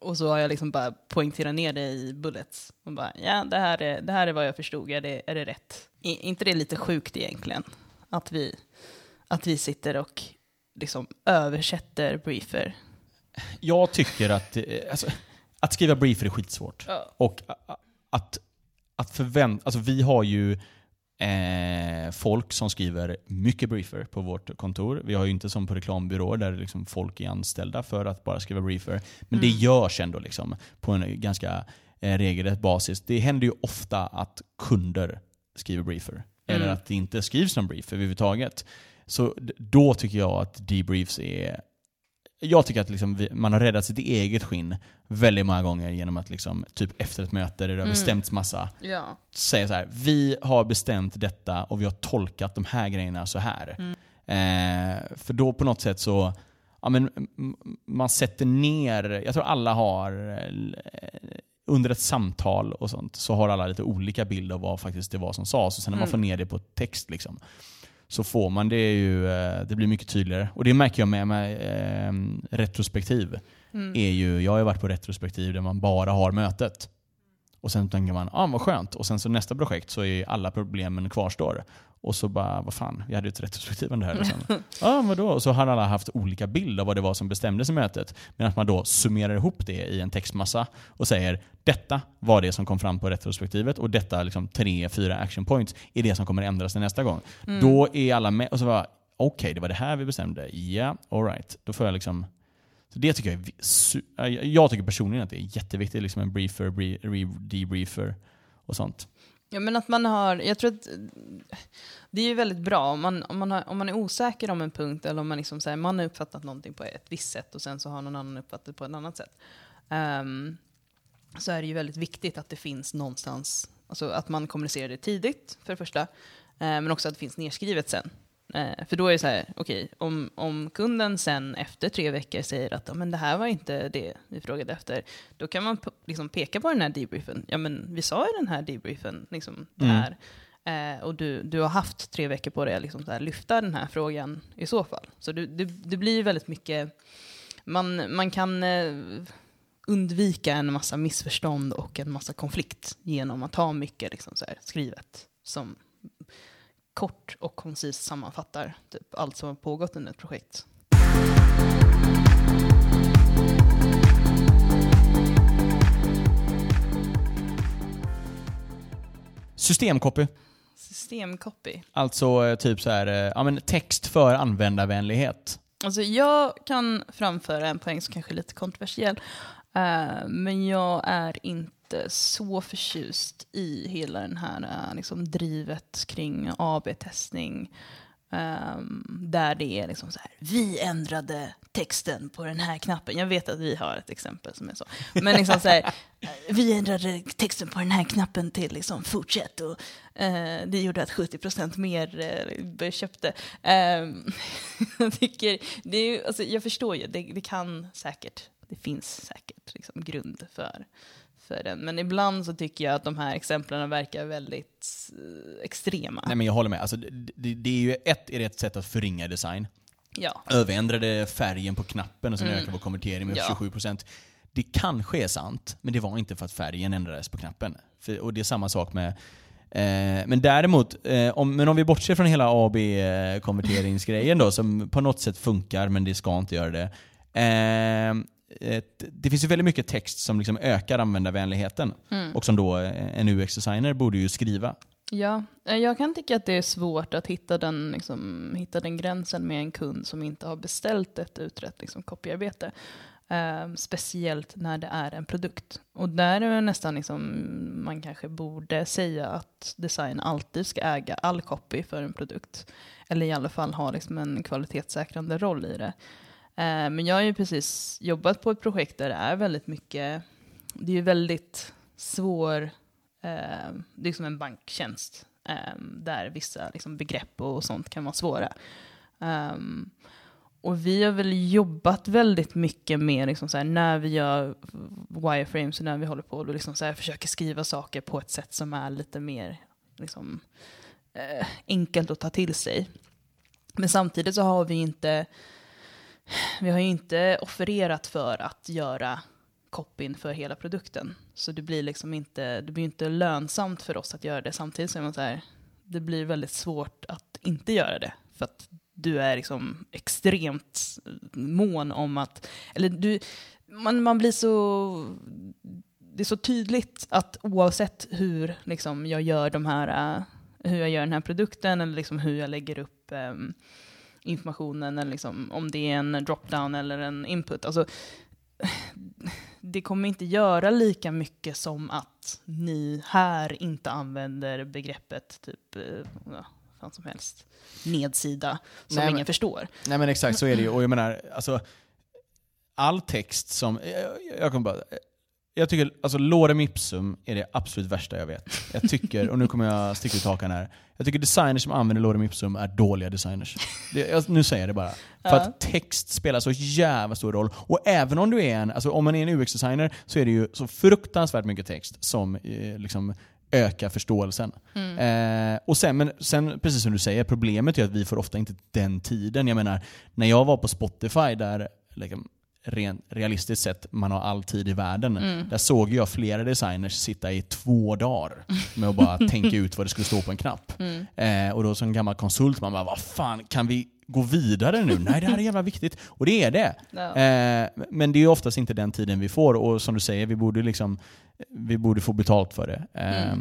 Och så har jag liksom bara poängterat ner det i bullets. Och bara, ja, det här är, det här är vad jag förstod, är det, är det rätt? I, inte det lite sjukt egentligen? Att vi, att vi sitter och liksom översätter briefer. Jag tycker att, alltså, att skriva briefer är skitsvårt. Ja. Och att, att förvänta, alltså vi har ju eh, folk som skriver mycket briefer på vårt kontor. Vi har ju inte som på reklambyråer där liksom folk är anställda för att bara skriva briefer. Men mm. det görs ändå liksom på en ganska eh, regelrätt basis. Det händer ju ofta att kunder skriver briefer. Mm. Eller att det inte skrivs någon brief överhuvudtaget. Så då tycker jag att debriefs är jag tycker att liksom vi, man har räddat sitt eget skinn väldigt många gånger genom att liksom, typ efter ett möte där det har mm. bestämts massa, ja. säga så här, vi har bestämt detta och vi har tolkat de här grejerna så här. Mm. Eh, för då på något sätt så, ja, men, man sätter ner, jag tror alla har, eh, under ett samtal och sånt, så har alla lite olika bild av vad faktiskt det var som sades. Och sen när man mm. får ner det på text, liksom, så får man det ju, eh, det blir mycket tydligare. Och det märker jag med, med eh, retrospektiv. Mm. Är ju, jag har ju varit på retrospektiv där man bara har mötet. Och sen tänker man, ah, vad skönt. Och sen så nästa projekt så är alla problemen kvarstår. Och så bara, vad fan, vi hade ju ett retrospektiv om det här. Liksom. ah, vadå? Och så har alla haft olika bild av vad det var som bestämdes i mötet. Men att man då summerar ihop det i en textmassa och säger, detta var det som kom fram på retrospektivet och detta liksom tre, fyra action points är det som kommer ändras till nästa gång. Mm. Då är alla med. Och så var okej, okay, det var det här vi bestämde. Ja, yeah, alright. Då får jag liksom så det tycker jag är, jag tycker personligen att det är jätteviktigt, liksom en briefer, debriefer och sånt. Ja men att man har, jag tror att det är ju väldigt bra om man, om man, har, om man är osäker om en punkt eller om man liksom säger man har uppfattat någonting på ett visst sätt och sen så har någon annan uppfattat det på ett annat sätt. Um, så är det ju väldigt viktigt att det finns någonstans, alltså att man kommunicerar det tidigt för det första, uh, men också att det finns nedskrivet sen. Eh, för då är det så här, okej, okay, om, om kunden sen efter tre veckor säger att men det här var inte det vi frågade efter, då kan man liksom peka på den här debriefen. Ja, men vi sa i den här debriefen liksom det mm. här. Eh, och du, du har haft tre veckor på dig att liksom lyfta den här frågan i så fall. Så du, det, det blir väldigt mycket, man, man kan eh, undvika en massa missförstånd och en massa konflikt genom att ha mycket liksom, så här, skrivet som kort och koncist sammanfattar typ allt som har pågått under ett projekt. Systemcopy. Systemcopy. Alltså eh, typ så här, eh, ja, men text för användarvänlighet. Alltså jag kan framföra en poäng som kanske är lite kontroversiell. Uh, men jag är inte inte så förtjust i hela den här eh, liksom, drivet kring AB-testning. Um, där det är liksom så här, vi ändrade texten på den här knappen. Jag vet att vi har ett exempel som är så. Men liksom så här, eh, vi ändrade texten på den här knappen till liksom fortsätt och uh, det gjorde att 70% mer uh, köpte. Um, jag, tycker, det är, alltså, jag förstår ju, det, det kan säkert, det finns säkert liksom, grund för för den. Men ibland så tycker jag att de här exemplen verkar väldigt eh, extrema. Nej men jag håller med. Alltså, det, det är ju ett, är det ett sätt att förringa design. Ja. Överändrade färgen på knappen och sen mm. ökar vår konvertering med ja. 27%. Det kanske är sant, men det var inte för att färgen ändrades på knappen. För, och det är samma sak med eh, men däremot, eh, om, men om vi bortser från hela AB-konverteringsgrejen då, som på något sätt funkar, men det ska inte göra det. Eh, det finns ju väldigt mycket text som liksom ökar användarvänligheten mm. och som då en UX-designer borde ju skriva. Ja, eh, jag kan tycka att det är svårt att hitta den, liksom, hitta den gränsen med en kund som inte har beställt ett utrett liksom, copyarbete. Uh, speciellt när det är en produkt. Och där är det nästan liksom, man kanske borde säga att design alltid ska äga all copy för en produkt. Eller i alla fall ha liksom en kvalitetssäkrande roll i det. Eh, men jag har ju precis jobbat på ett projekt där det är väldigt mycket, det är ju väldigt svår eh, det är som en banktjänst eh, där vissa liksom, begrepp och sånt kan vara svåra. Ehm, och vi har väl jobbat väldigt mycket med liksom så här, när vi gör wireframes och när vi håller på och liksom så här, försöker skriva saker på ett sätt som är lite mer liksom, eh, enkelt att ta till sig. Men samtidigt så har vi inte, vi har ju inte offererat för att göra copyn för hela produkten. Så det blir liksom inte, det blir inte lönsamt för oss att göra det. Samtidigt så är man så här, det blir väldigt svårt att inte göra det. För att du är liksom extremt mån om att, eller du, man, man blir så, det är så tydligt att oavsett hur liksom, jag gör de här, eh, hur jag gör den här produkten eller liksom hur jag lägger upp um, informationen, eller liksom, om det är en drop-down eller en input, alltså det kommer inte göra lika mycket som att ni här inte använder begreppet typ, uh, ja, fan som helst, nedsida som Nej, ingen men- förstår. Nej men exakt så är det ju. Och jag menar, alltså, all text som... Jag, jag kommer bara... Jag tycker, alltså lorem ipsum är det absolut värsta jag vet. Jag tycker, och nu kommer jag sticka ut hakan här. Jag tycker designers som använder lorem ipsum är dåliga designers. Det, jag, nu säger jag det bara. För att text spelar så jävla stor roll. Och även om du är en, alltså om man är en UX-designer så är det ju så fruktansvärt mycket text som eh, liksom ökar förståelsen. Eh, och sen, men sen, precis som du säger, problemet är att vi får ofta inte den tiden. Jag menar, när jag var på Spotify där liksom, rent realistiskt sett man har all tid i världen. Där såg jag flera designers sitta i två dagar med att bara tänka ut vad det skulle stå på en knapp. Eh, och då som gammal konsult, man bara vad fan, kan vi gå vidare nu? Nej, det här är jävla viktigt. Och det är det. Ja. Eh, men det är oftast inte den tiden vi får och som du säger, vi borde liksom vi borde få betalt för det. Eh,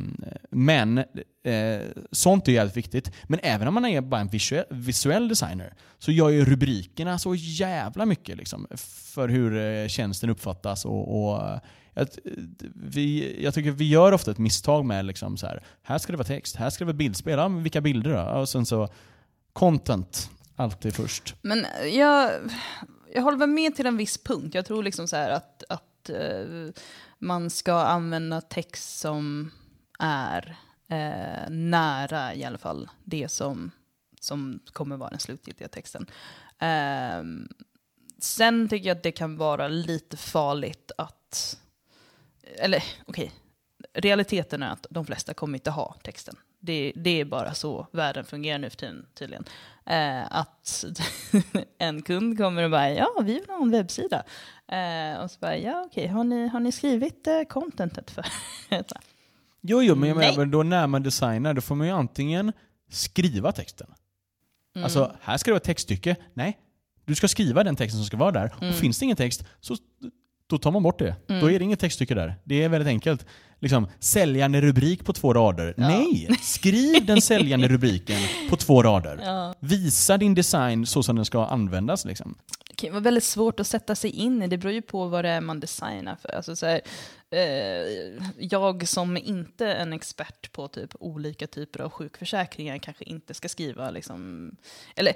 Men eh, sånt är jävligt viktigt. Men även om man är bara en visuell, visuell designer så gör ju rubrikerna så jävla mycket liksom, för hur eh, tjänsten uppfattas. Och, och eh, att, eh, vi, jag tycker vi gör ofta ett misstag med liksom så här, här ska det vara text, här ska det vara bildspel. Ja, vilka bilder då? Och sen så content, alltid först. Men jag, jag håller väl med till en viss punkt. Jag tror liksom så här att, att uh, man ska använda text som är uh, nära i alla fall det som, som kommer vara den slutgiltiga texten. Uh, sen tycker jag att det kan vara lite farligt att, eller okej, realiteten är att de flesta kommer inte ha texten. Det, det är bara så världen fungerar nu för tiden tydligen. Eh, att en kund kommer och bara, ja vi vill ha en webbsida. Eh, och så bara, ja okej, har, ni, har ni skrivit eh, contentet för? Jo, jo, men jag menar, då när man designar, då får man ju antingen skriva texten. Mm. Alltså, här ska det vara ett textstycke. Nej, du ska skriva den texten som ska vara där. Mm. Och finns det ingen text, så då tar man bort det. Då är det inget textstycke där. Det är väldigt enkelt. Liksom, säljande rubrik på två rader. Nej! Skriv den säljande rubriken på två rader. Ja. Visa din design så som den ska användas. Liksom. Det vara väldigt svårt att sätta sig in i. Det beror ju på vad det är man designar för. Alltså så här, Eh, jag som inte är en expert på typ olika typer av sjukförsäkringar kanske inte ska skriva liksom, eller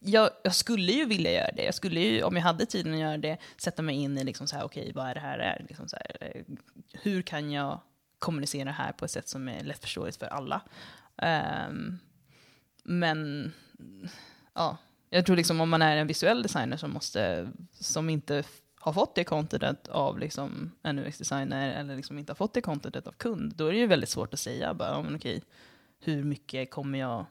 jag, jag skulle ju vilja göra det. Jag skulle ju, om jag hade tiden att göra det, sätta mig in i liksom så här, okej, vad är det här är? Liksom så här, eh, hur kan jag kommunicera det här på ett sätt som är lättförståeligt för alla? Um, men ja, jag tror liksom om man är en visuell designer som, måste, som inte har fått det contentet av liksom en UX-designer eller liksom inte har fått det contentet av kund, då är det ju väldigt svårt att säga bara, men okej, hur mycket kommer jag...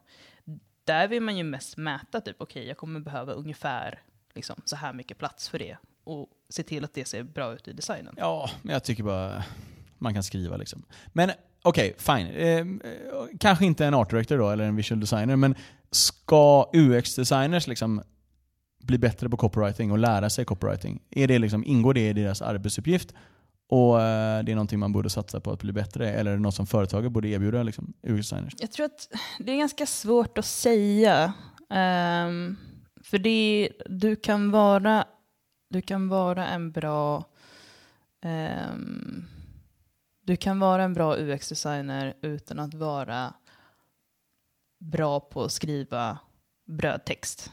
Där vill man ju mest mäta, typ okej, jag kommer behöva ungefär liksom, så här mycket plats för det och se till att det ser bra ut i designen. Ja, men jag tycker bara man kan skriva liksom. Men okej, fine. Eh, kanske inte en art director då, eller en visual designer, men ska UX-designers liksom bli bättre på copywriting och lära sig copywriting? Är det liksom, ingår det i deras arbetsuppgift? Och eh, det är någonting man borde satsa på att bli bättre? Eller är det något som företaget borde erbjuda liksom, UX-designers? Jag tror att det är ganska svårt att säga. Um, för det, du, kan vara, du kan vara en bra um, du kan vara en bra UX-designer utan att vara bra på att skriva brödtext.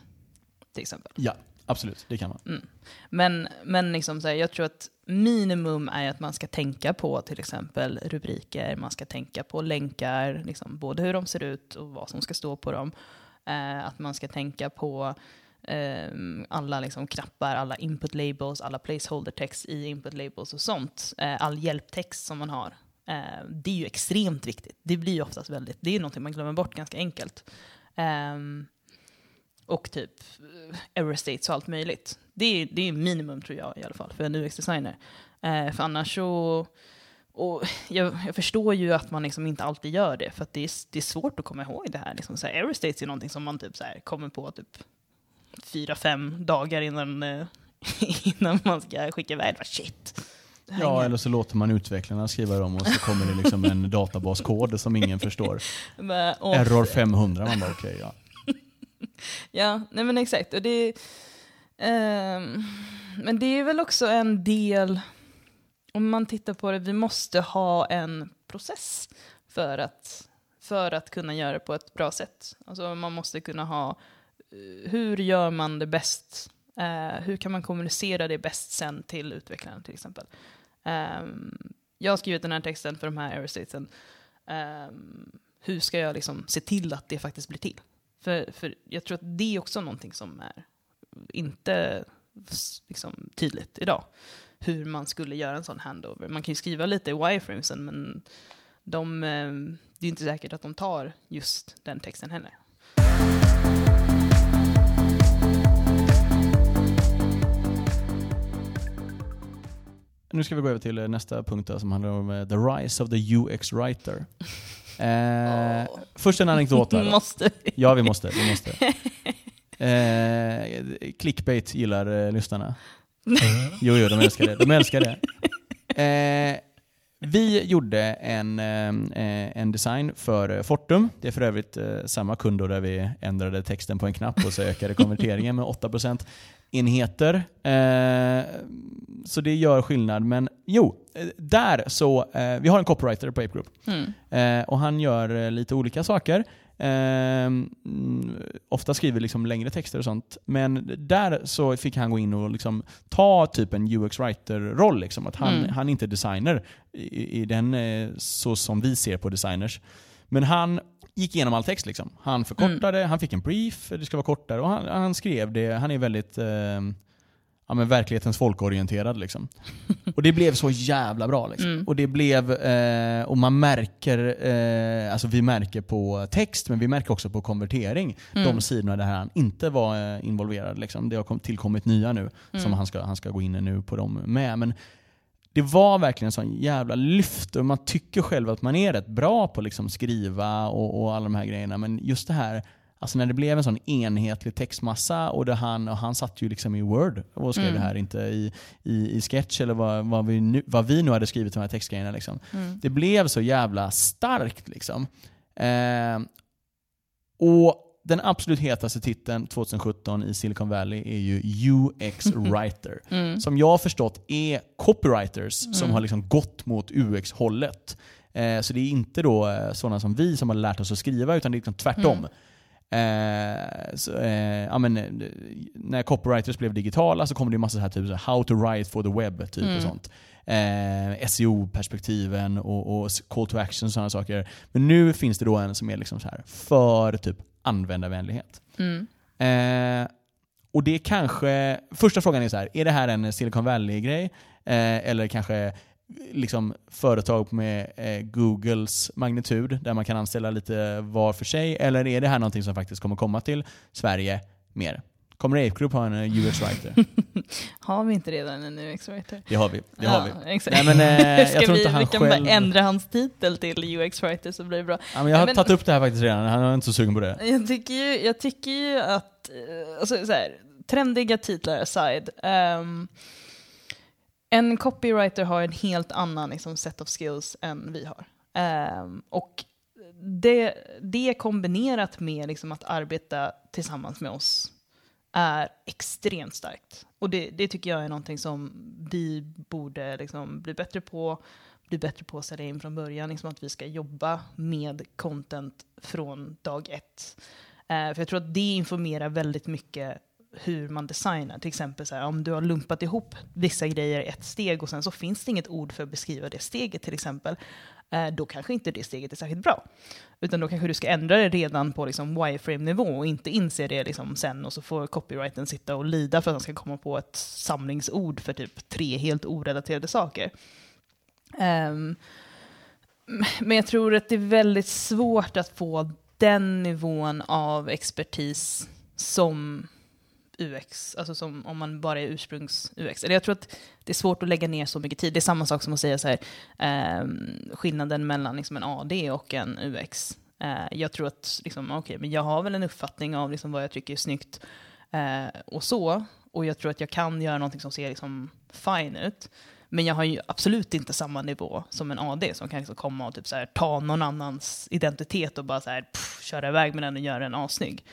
Till exempel. Ja, absolut. Det kan man. Men, men liksom så här, jag tror att minimum är att man ska tänka på till exempel rubriker, man ska tänka på länkar, liksom, både hur de ser ut och vad som ska stå på dem. Eh, att man ska tänka på eh, alla liksom, knappar, alla input labels, alla placeholder text i input labels och sånt. Eh, all hjälptext som man har. Eh, det är ju extremt viktigt. Det blir ju oftast väldigt, det är ju någonting man glömmer bort ganska enkelt. Um, och typ eh, error states och allt möjligt. Det är, det är minimum tror jag i alla fall för en UX-designer. Eh, för annars så... Och jag, jag, förstår ju att man liksom inte alltid gör det, för det är, det är svårt att komma ihåg det här. Liksom så här, error states är någonting som man typ så här, kommer på typ fyra, fem dagar innan, eh, innan man ska skicka iväg det. Shit. Ja, eller så låter man utvecklarna skriva dem och så kommer det liksom en databaskod som ingen förstår. Men, Error 500, man bara okej, okay, ja ja, nej men exakt. Och det, eh, men det är väl också en del, om man tittar på det, vi måste ha en process för att, för att kunna göra det på ett bra sätt. Alltså man måste kunna ha, eh, hur gör man det bäst? Eh, hur kan man kommunicera det bäst sen till utvecklaren till exempel? Eh, jag har skrivit den här texten för de här aerostatesen. Um, ehm, hur ska jag liksom se till att det faktiskt blir till? För, för jag tror att det är också någonting som är inte liksom, tydligt idag. Hur man skulle göra en sån handover. Man kan ju skriva lite i wireframesen men de, eh, det är inte säkert att de tar just den texten heller. Nu ska vi gå över till nästa punkt som handlar om eh, the rise of the UX writer. Eh, oh. Först en anekdot. Här, måste vi? Ja, vi måste. Vi måste. Eh, clickbait gillar eh, lyssnarna. jo, jo, de älskar det. De älskar det. Eh, vi gjorde en, eh, en design för Fortum. Det är för övrigt eh, samma kund där vi ändrade texten på en knapp och så ökade konverteringen med 8% enheter. Eh, så det gör skillnad. Men jo, eh, där så, eh, vi har en copywriter på Ape Group. Mm. Eh, och han gör eh, lite olika saker. Eh, ofta skriver liksom längre texter och sånt. Men där så fick han gå in och liksom ta typ en UX writer-roll. Liksom. Att han, mm. han är inte designer i, i den så som vi ser på designers. Men han gick igenom all text. Liksom. Han förkortade, mm. han fick en brief, det ska vara kortare och han, han skrev det. Han är väldigt eh, ja, men verklighetens folkorienterad. Liksom. och det blev så jävla bra. Liksom. Mm. Och det blev, eh, och man märker, eh, alltså vi märker på text, men vi märker också på konvertering, mm. de sidorna där han inte var eh, involverad. Liksom. Det har tillkommit nya nu, mm. som han ska, han ska gå in nu på dem med. Men det var verkligen en sån jävla lyft och man tycker själv att man är rätt bra på att liksom skriva och, och alla de här grejerna. Men just det här, alltså när det blev en sån enhetlig textmassa och, det han, och han satt ju liksom i Word och skrev mm. det här, inte i, i, i Sketch eller vad, vad, vi nu, vad vi nu hade skrivit de här textgrejerna. Liksom. Mm. Det blev så jävla starkt. Liksom. Eh, och den absolut hetaste titeln 2017 i Silicon Valley är ju UX Writer. Mm. Som jag har förstått är copywriters mm. som har liksom gått mot UX-hållet. Eh, så det är inte då eh, sådana som vi som har lärt oss att skriva, utan det är liksom tvärtom. Mm. Eh, så, eh, ja, men, eh, när copywriters blev digitala så kom det en massa så här, typ så how to write for the web typ och mm. sånt. Eh, SEO-perspektiven och, och, call to action och sådana saker. Men nu finns det då en som är liksom så här för typ användarvänlighet. Mm. Eh, och det kanske, första frågan är så här, är det här en Silicon Valley-grej? Eller kanske liksom företag med eh, Googles magnitud, där man kan anställa lite var för sig? Eller är det här någonting som faktiskt kommer komma till Sverige mer? Kommer Ape Group ha en eh, UX-writer? har vi inte redan en UX-writer? Det har vi. Det ja, har vi. Exakt. Nej, men, eh, jag tror vi, inte han vi kan själv... bara ändra hans titel till UX-writer så blir det bra. Ja, men jag har men, tagit upp det här faktiskt redan, han är inte så sugen på det. Jag tycker ju, jag tycker ju att, eh, alltså, så här, trendiga titlar aside, um, en copywriter har en helt annan liksom, set of skills än vi har. Um, och det, det kombinerat med liksom, att arbeta tillsammans med oss är extremt starkt. Och det, det, tycker jag är någonting som vi borde liksom bli bättre på, bli bättre på att sälja in från början, liksom att vi ska jobba med content från dag ett. Eh, för jag tror att det informerar väldigt mycket hur man designar. Till exempel så här, om du har lumpat ihop vissa grejer i ett steg och sen så finns det inget ord för att beskriva det steget till exempel. Eh, då kanske inte det steget är särskilt bra. Utan då kanske du ska ändra det redan på liksom wireframe-nivå och inte inse det liksom sen och så får copyrighten sitta och lida för att han ska komma på ett samlingsord för typ tre helt orelaterade saker. Um, men jag tror att det är väldigt svårt att få den nivån av expertis som UX, alltså som om man bara är ursprungs-UX. jag tror att det är svårt att lägga ner så mycket tid. Det är samma sak som att säga så här, eh, skillnaden mellan liksom en AD och en UX. Eh, jag tror att, liksom, okay, men jag har väl en uppfattning av liksom vad jag tycker är snyggt eh, och så. Och jag tror att jag kan göra någonting som ser liksom fine ut. Men jag har ju absolut inte samma nivå som en AD som kan liksom komma och typ så här, ta någon annans identitet och bara så här, pff, köra iväg med den och göra den asnygg.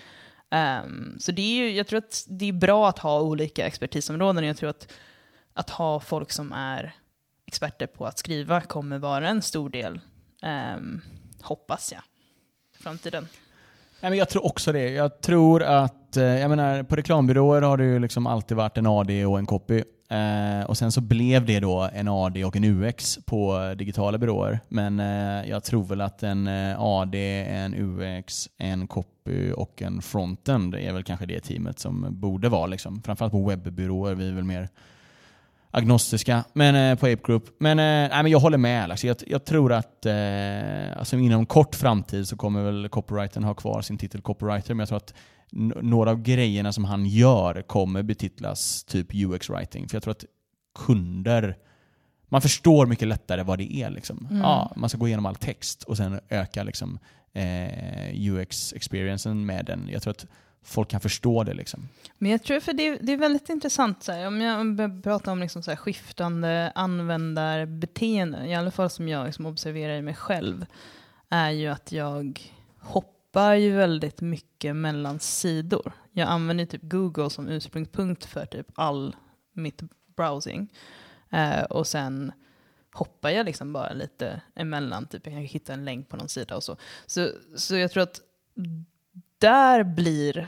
Um, så det är ju, jag tror att det är bra att ha olika expertisområden. Jag tror att, att ha folk som är experter på att skriva kommer vara en stor del, um, hoppas jag, i framtiden. Jag tror också det. Jag tror att, eh, jag menar, på reklambyråer har det ju liksom alltid varit en AD och en copy. Eh, och sen så blev det då en AD och en UX på digitala byråer. Men eh, jag tror väl att en eh, AD, en UX, en copy och en frontend är väl kanske det teamet som borde vara. Liksom. Framförallt på webbyråer, vi är väl mer agnostiska men, eh, på Ape Group. Men, eh, nej, men jag håller med Alex. Jag, jag tror att eh, alltså inom kort framtid så kommer väl copywritern ha kvar sin titel copywriter, men jag tror att några av grejerna som han gör kommer betitlas typ UX-writing. För jag tror att kunder man förstår mycket lättare vad det är. Liksom. Mm. Ja, man ska gå igenom all text och sen öka liksom, eh, UX-experiencen med den. Jag tror att folk kan förstå det. Liksom. Men jag tror för det, det är väldigt intressant, så här, om jag pratar om liksom så här, skiftande användarbeteenden, i alla fall som jag liksom observerar i mig själv, är ju att jag hoppar hoppar ju väldigt mycket mellan sidor. Jag använder typ Google som ursprungspunkt för typ all mitt browsing. Eh, och sen hoppar jag liksom bara lite emellan, typ jag kan hitta en länk på någon sida och så. Så, så jag tror att där blir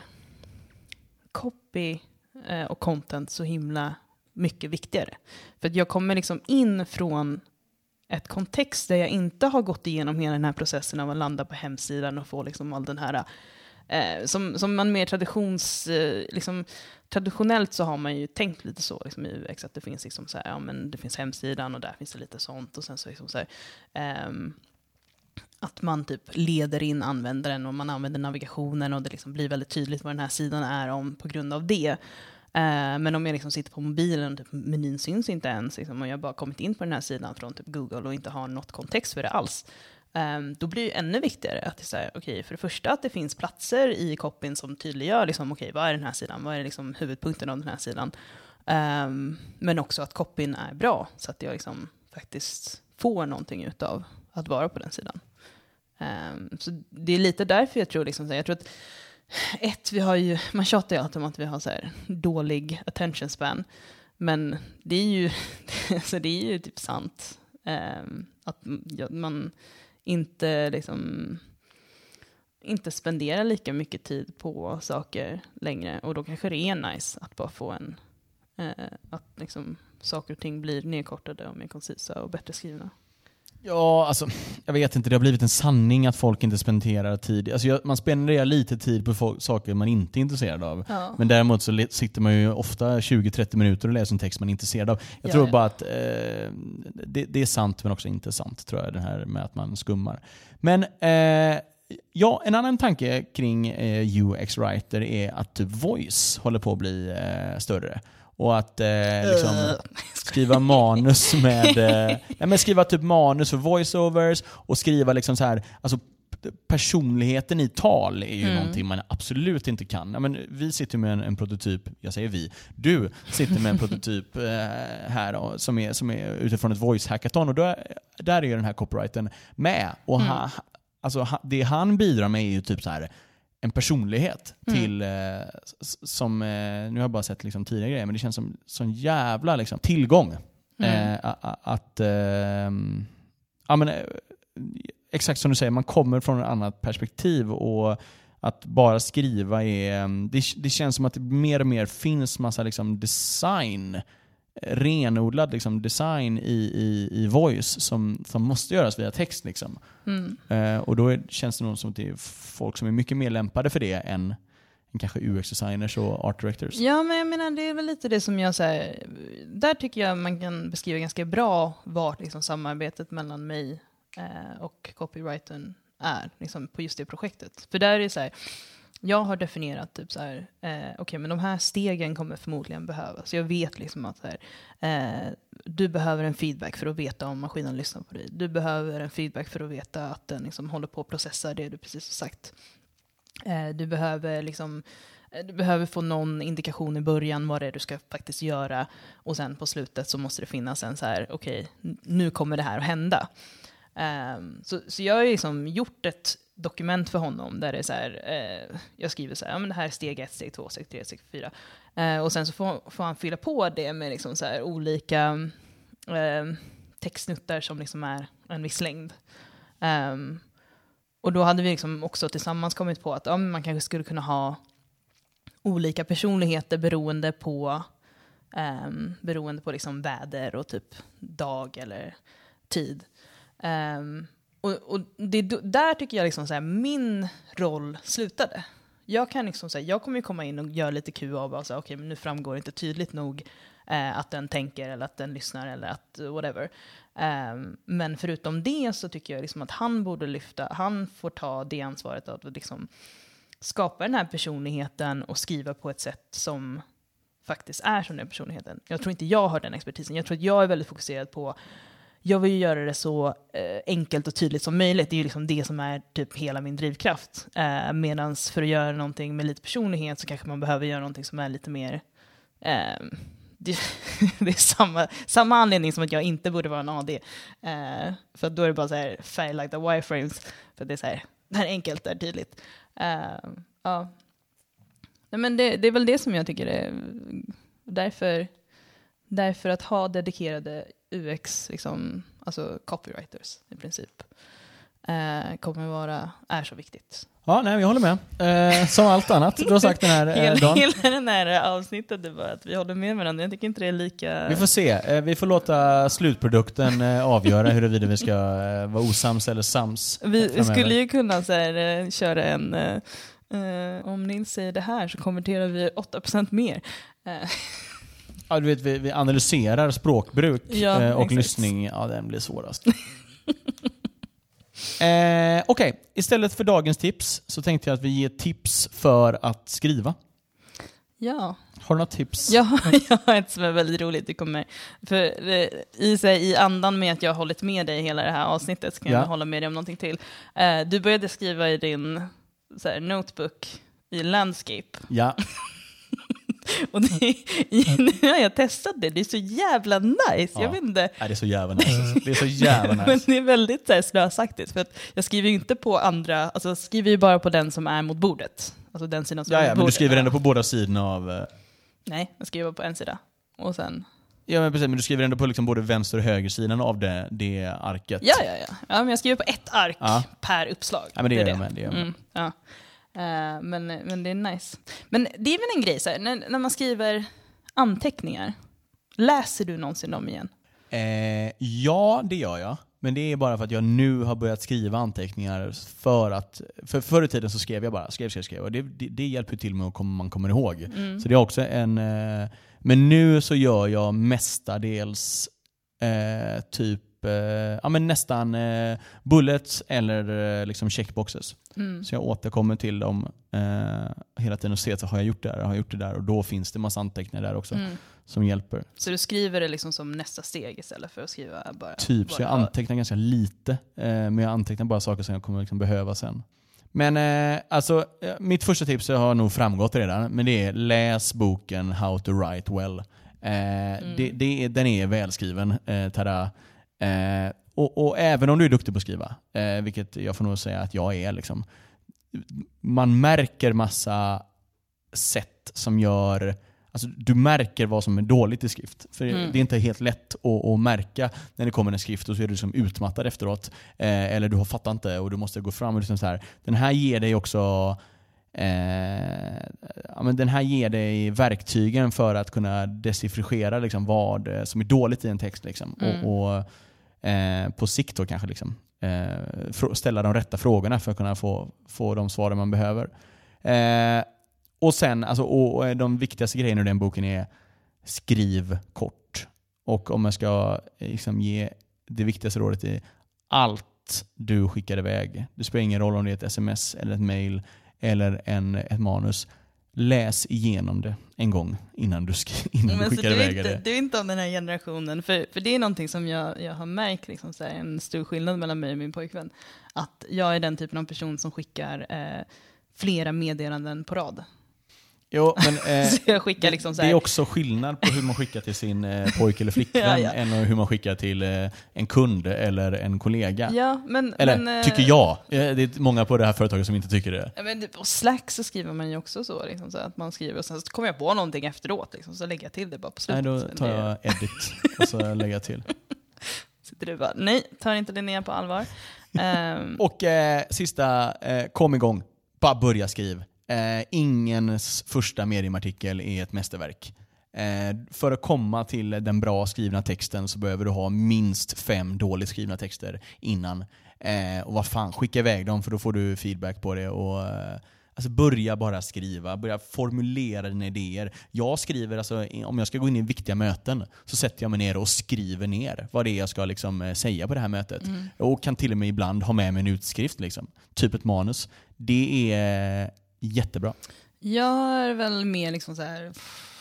copy eh, och content så himla mycket viktigare. För att jag kommer liksom in från ett kontext där jag inte har gått igenom hela den här processen av att landa på hemsidan och få liksom all den här Eh, som, som man mer traditions, eh, liksom, traditionellt så har man ju tänkt lite så liksom, i UX, att det finns, liksom, så här, ja, men det finns hemsidan och där finns det lite sånt. Och sen så, liksom, så här, eh, att man typ leder in användaren och man använder navigationen och det liksom blir väldigt tydligt vad den här sidan är om på grund av det. Eh, men om jag liksom sitter på mobilen och typ menyn syns inte ens, liksom, och jag bara kommit in på den här sidan från typ Google och inte har något kontext för det alls, ehm, då blir det ännu viktigare att det säga, okay, för det första att det finns platser i copyn som tydliggör liksom, okay, vad är den här sidan, vad är liksom huvudpunkten av den här sidan. Um, men också att copyn är bra, så att jag liksom faktiskt får någonting av att vara på den sidan. Um, så det är lite därför jag tror, liksom, jag tror att ett, vi har ju, man tjatar ju alltid om att vi har så här dålig attention span. Men det är ju, alltså det är ju typ sant. Um, att man inte liksom inte spenderar lika mycket tid på saker längre. Och då kanske det är nice att bara få en, uh, att liksom saker och ting blir nedkortade och mer koncisa och bättre skrivna. Ja, alltså, jag vet inte. Det har blivit en sanning att folk inte spenderar tid. Alltså, man spenderar lite tid på folk, saker man inte är intresserad av. Ja. Men däremot så sitter man ju ofta 20-30 minuter och läser en text man är intresserad av. Jag ja, tror ja. bara att eh, det, det, är sant men också inte sant, tror jag, det här med att man skummar. Men eh, ja, en annan tanke kring eh, UX-writer är att typ voice håller på att bli eh, större. Och att eh, liksom, uh. skriva manus med, eh, nej, men skriva typ manus för voiceovers och skriva liksom så här, alltså personligheten i tal är ju mm. någonting man absolut inte kan. Ja, men vi sitter med en, en prototyp, jag säger vi, du sitter med en prototyp eh, här då, som, är, som är utifrån ett voice hackathon och då, där är ju den här copyrighten med. Och mm. ha, alltså, ha, det han bidrar med är ju typ så här en personlighet mm. till, eh, som, eh, nu har jag bara sett liksom tidigare grejer, men det känns som sån jävla liksom, tillgång. Mm. Eh, att, eh, ja men eh, exakt som du säger, man kommer från ett annat perspektiv och att bara skriva är... Det, det känns som att det mer och mer finns massa liksom design, renodlad liksom design i, i, i voice som, som måste göras via text. Liksom. Mm. Eh, och då är, känns det nog som att det är folk som är mycket mer lämpade för det än, än kanske UX-designers och art directors. Ja, men jag menar det är väl lite det som jag säger. Där tycker jag man kan beskriva ganska bra vart liksom samarbetet mellan mig eh, och copywritern är liksom på just det projektet. För där är det så här, jag har definierat typ så här, eh, okej okay, men de här stegen kommer förmodligen behövas. Jag vet liksom att så här, eh, du behöver en feedback för att veta om maskinen lyssnar på dig. Du behöver en feedback för att veta att den liksom håller på att processa det du precis har sagt. Eh, du behöver liksom eh, du behöver få någon indikation i början vad det är du ska faktiskt göra och sen på slutet så måste det finnas en så här, okej, okay, nu kommer det här att hända. Um, så, så jag har liksom gjort ett dokument för honom där det är så här, eh, jag skriver så här, ja men det här är steg ett, steg två, steg tre, steg fyra. Eh, och sen så får, får, han fylla på det med liksom så här olika eh, textsnuttar som liksom är en viss längd. Um, och då hade vi liksom också tillsammans kommit på att ja, man kanske skulle kunna ha olika personligheter beroende på, um, beroende på liksom väder och typ dag eller tid. Um, och, och det, där tycker jag liksom så här, min roll slutade. Jag kan liksom säga, jag kommer ju komma in och göra lite QA och bara säga, okej, okay, men nu framgår det inte tydligt nog eh, att den tänker eller att den lyssnar eller att whatever. Um, men förutom det så tycker jag liksom att han borde lyfta, han får ta det ansvaret att liksom skapa den här personligheten och skriva på ett sätt som faktiskt är som den personligheten. Jag tror inte jag har den expertisen. Jag tror att jag är väldigt fokuserad på jag vill ju göra det så eh, enkelt och tydligt som möjligt. Det är ju liksom det som är typ hela min drivkraft. Eh, Medan för att göra någonting med lite personlighet så kanske man behöver göra någonting som är lite mer... Eh, det, det, är samma, samma anledning som att jag inte borde vara en AD. Eh, för då är det bara så här färglagda wireframes. För det är så här, det här är enkelt, det är tydligt. Eh, ja. Nej, men det, det är väl det som jag tycker är därför, därför att ha dedikerade UX, liksom, alltså copywriters i princip, eh, kommer vara, är så viktigt. Ja, nej, jag håller med. Eh, som allt annat du har sagt den här eh, hela, dagen. Hela den här avsnittet är bara att vi håller med varandra. Jag tycker inte det är lika... Vi får se. Eh, vi får låta slutprodukten eh, avgöra huruvida vi ska eh, vara osams eller sams. Vi, vi skulle ju kunna så här, eh, köra en om Nils säger det här så konverterar vi 8% mer. Ja, du vet, vi, vi analyserar språkbruk ja, eh, och exakt. lyssning. Ja, den blir svårast. eh, Okej, okay. istället för dagens tips så tänkte jag att vi ger tips för att skriva. Ja. Har du något tips? Ja, jag har ett som är väldigt roligt. Det kommer, för eh, i, sig, I andan med att jag har hållit med dig hela det här avsnittet så kan ja. jag hålla med dig om någonting till. Eh, du började skriva i din så här, notebook i landscape. Ja. Och det, nu har jag testat det, det är så jävla nice. Ja. Jag vet inte. Ja, det är så jävla nice. Det är så jävla nice. Men det är väldigt slösaktigt. För att jag skriver ju inte på andra, alltså jag skriver ju bara på den som är mot bordet. Alltså den sidan som ja, är mot men bordet. du skriver ändå på båda sidorna av... Uh... Nej, jag skriver på en sida. Och sen... Ja men precis, men du skriver ändå på liksom både vänster och högersidan av det, det arket. Ja, ja, ja. Ja, men jag skriver på ett ark ja. per uppslag. Ja, men det, det gör jag med. Det gör mm, ja. Uh, men, men det är nice. Men det är väl en grej, så här, när, när man skriver anteckningar, läser du någonsin dem igen? Eh, ja, det gör jag. Men det är bara för att jag nu har börjat skriva anteckningar för att... För förr i tiden så skrev jag bara, skrev, skrev, skrev. Och det, det, det hjälper till med att man kommer ihåg. Mm. Så det är också en... Eh, men nu så gör jag mestadels eh, typ eh, ja, men nästan eh, bullets eller eh, liksom checkboxes. Mm. Så jag återkommer till dem eh, hela tiden och ser att har jag gjort det där, har jag gjort det där och då finns det massa anteckningar där också mm. som hjälper. Så du skriver det liksom som nästa steg istället för att skriva bara? Typ, bara så jag antecknar ganska lite. Eh, men jag antecknar bara saker som jag kommer liksom behöva sen. Men eh, alltså, eh, mitt första tips har nog framgått redan, men det är läs boken How to write well. Mm. det, det, den är välskriven, eh, tada. Eh, och, och, även om du är duktig på att skriva, eh, vilket jag får nog säga att jag är, liksom, man märker massa sätt som gör Alltså, du märker vad som är dåligt i skrift. För mm. Det är inte helt lätt att, att, märka när det kommer en skrift och så är du liksom utmattad efteråt. Eh, eller du har fattat inte och du måste gå fram. Och liksom så här. Den här ger dig också eh, ja, men den här ger dig verktygen för att kunna decifrera liksom, vad som är dåligt i en text. Liksom. Mm. Och, och eh, på sikt då kanske liksom, eh, ställa de rätta frågorna för att kunna få, få de svaren man behöver. Eh, och sen, alltså, och, och de viktigaste grejerna i den boken är skriv kort. Och om jag ska eh, liksom, ge det viktigaste rådet i allt du skickar iväg. Det spelar ingen roll om det är ett sms, eller ett mail eller en, ett manus. Läs igenom det en gång innan du, innan du skickar du iväg det. Du är inte av den här generationen, för, för det är någonting som jag, jag har märkt, liksom, så här, en stor skillnad mellan mig och min pojkvän. Att jag är den typen av person som skickar eh, flera meddelanden på rad. Jo, men, eh, så jag skickar liksom så det här, är också skillnad på hur man skickar till sin eh, pojke eller flickvän Ja, ja. än hur man skickar till eh, en kund eller en kollega. Ja, men, eller men, eh, tycker jag. Eh, Det är många på det här företaget som inte tycker det. Ja, men på Slack så skriver man ju också så, liksom, så att man skriver och sen så kommer jag på någonting efteråt, liksom, så lägger jag till det bara på Nej, slutet. då tar Det- jag edit och så lägger jag till. Sitter du bara, nej, tar inte Linnea på allvar. Ehm, Och eh, sista, kom igång. Bara börja skriv. Eh, ingens första mediumartikel är ett mästerverk. Eh, för att komma till den bra skrivna texten så behöver du ha minst fem dåligt skrivna texter innan. Eh, och vad fan, skicka iväg dem för då får du feedback på det. Och, eh, alltså börja bara skriva, börja formulera dina idéer. Jag skriver, alltså, om jag ska gå in i viktiga möten, så sätter jag mig ner och skriver ner vad det är jag ska liksom, eh, säga på det här mötet. Och kan till och med ibland ha med mig en utskrift, liksom. typ ett manus. Det är jättebra. jag har väl mer liksom så här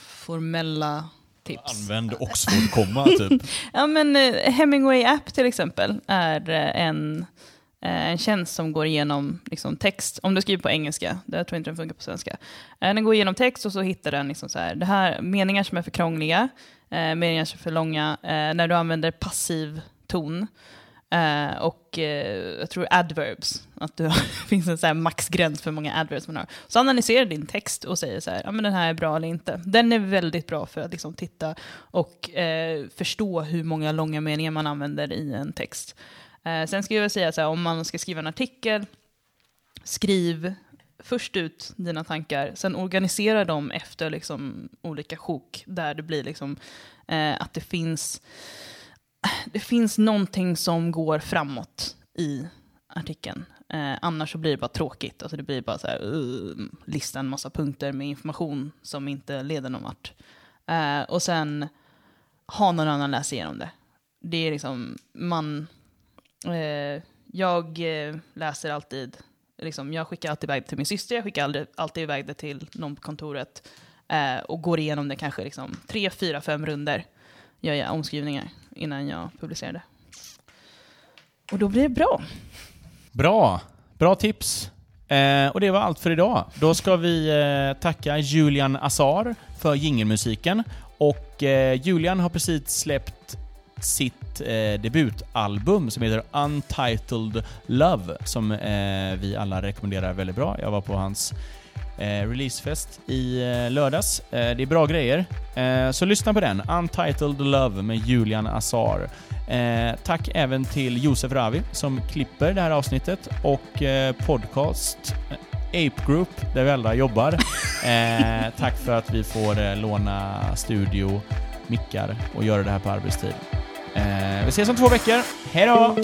formella tips. Använd Oxford-komma typ. Ja, men eh, Hemingway App till exempel är eh, en, eh, en tjänst som går igenom liksom, text. Om du skriver på engelska, det tror jag inte den funkar på svenska. Den går igenom text och så hittar den liksom så här, det här, meningar som är för krångliga, meningar som är för långa, när du använder passiv ton. Eh, och eh, jag tror adverbs, att det finns en så här maxgräns för hur många adverbs man har. Så analyserar din text och säger så här, ja men den här är bra eller inte. Den är väldigt bra för att liksom titta och eh, förstå hur många långa meningar man använder i en text. Eh, sen skulle jag säga så här, om man ska skriva en artikel, skriv först ut dina tankar, sen organisera dem efter liksom olika sjok, där det blir liksom eh, att det finns det finns någonting som går framåt i artikeln. Eh, annars så blir det bara tråkigt. Alltså det blir bara så här, uh, lista en massa punkter med information som inte leder någon vart. Eh, och sen ha någon annan läsa igenom det. Det är liksom, man... Eh, jag eh, läser alltid, liksom, jag skickar alltid iväg det till min syster, jag skickar aldrig, alltid iväg det till någon på kontoret eh, och går igenom det kanske liksom, tre, fyra, fem runder gör jag omskrivningar innan jag publicerade. Och då blir det bra. Bra, bra tips. Eh, och det var allt för idag. Då ska vi eh, tacka Julian Azar för jingelmusiken. Och eh, Julian har precis släppt sitt eh, debutalbum som heter Untitled Love, som eh, vi alla rekommenderar väldigt bra. Jag var på hans releasefest i eh, lördags. Eh, det är bra grejer. Eh, så lyssna på den. Untitled Love med Julian Azar. Eh, tack även till Josef Ravi som klipper det här avsnittet och eh, podcast eh, Ape Group där vi alla jobbar. Eh, tack för att vi får eh, låna studio, mickar och göra det här på arbetstid. Eh, vi ses om två veckor. Hej då.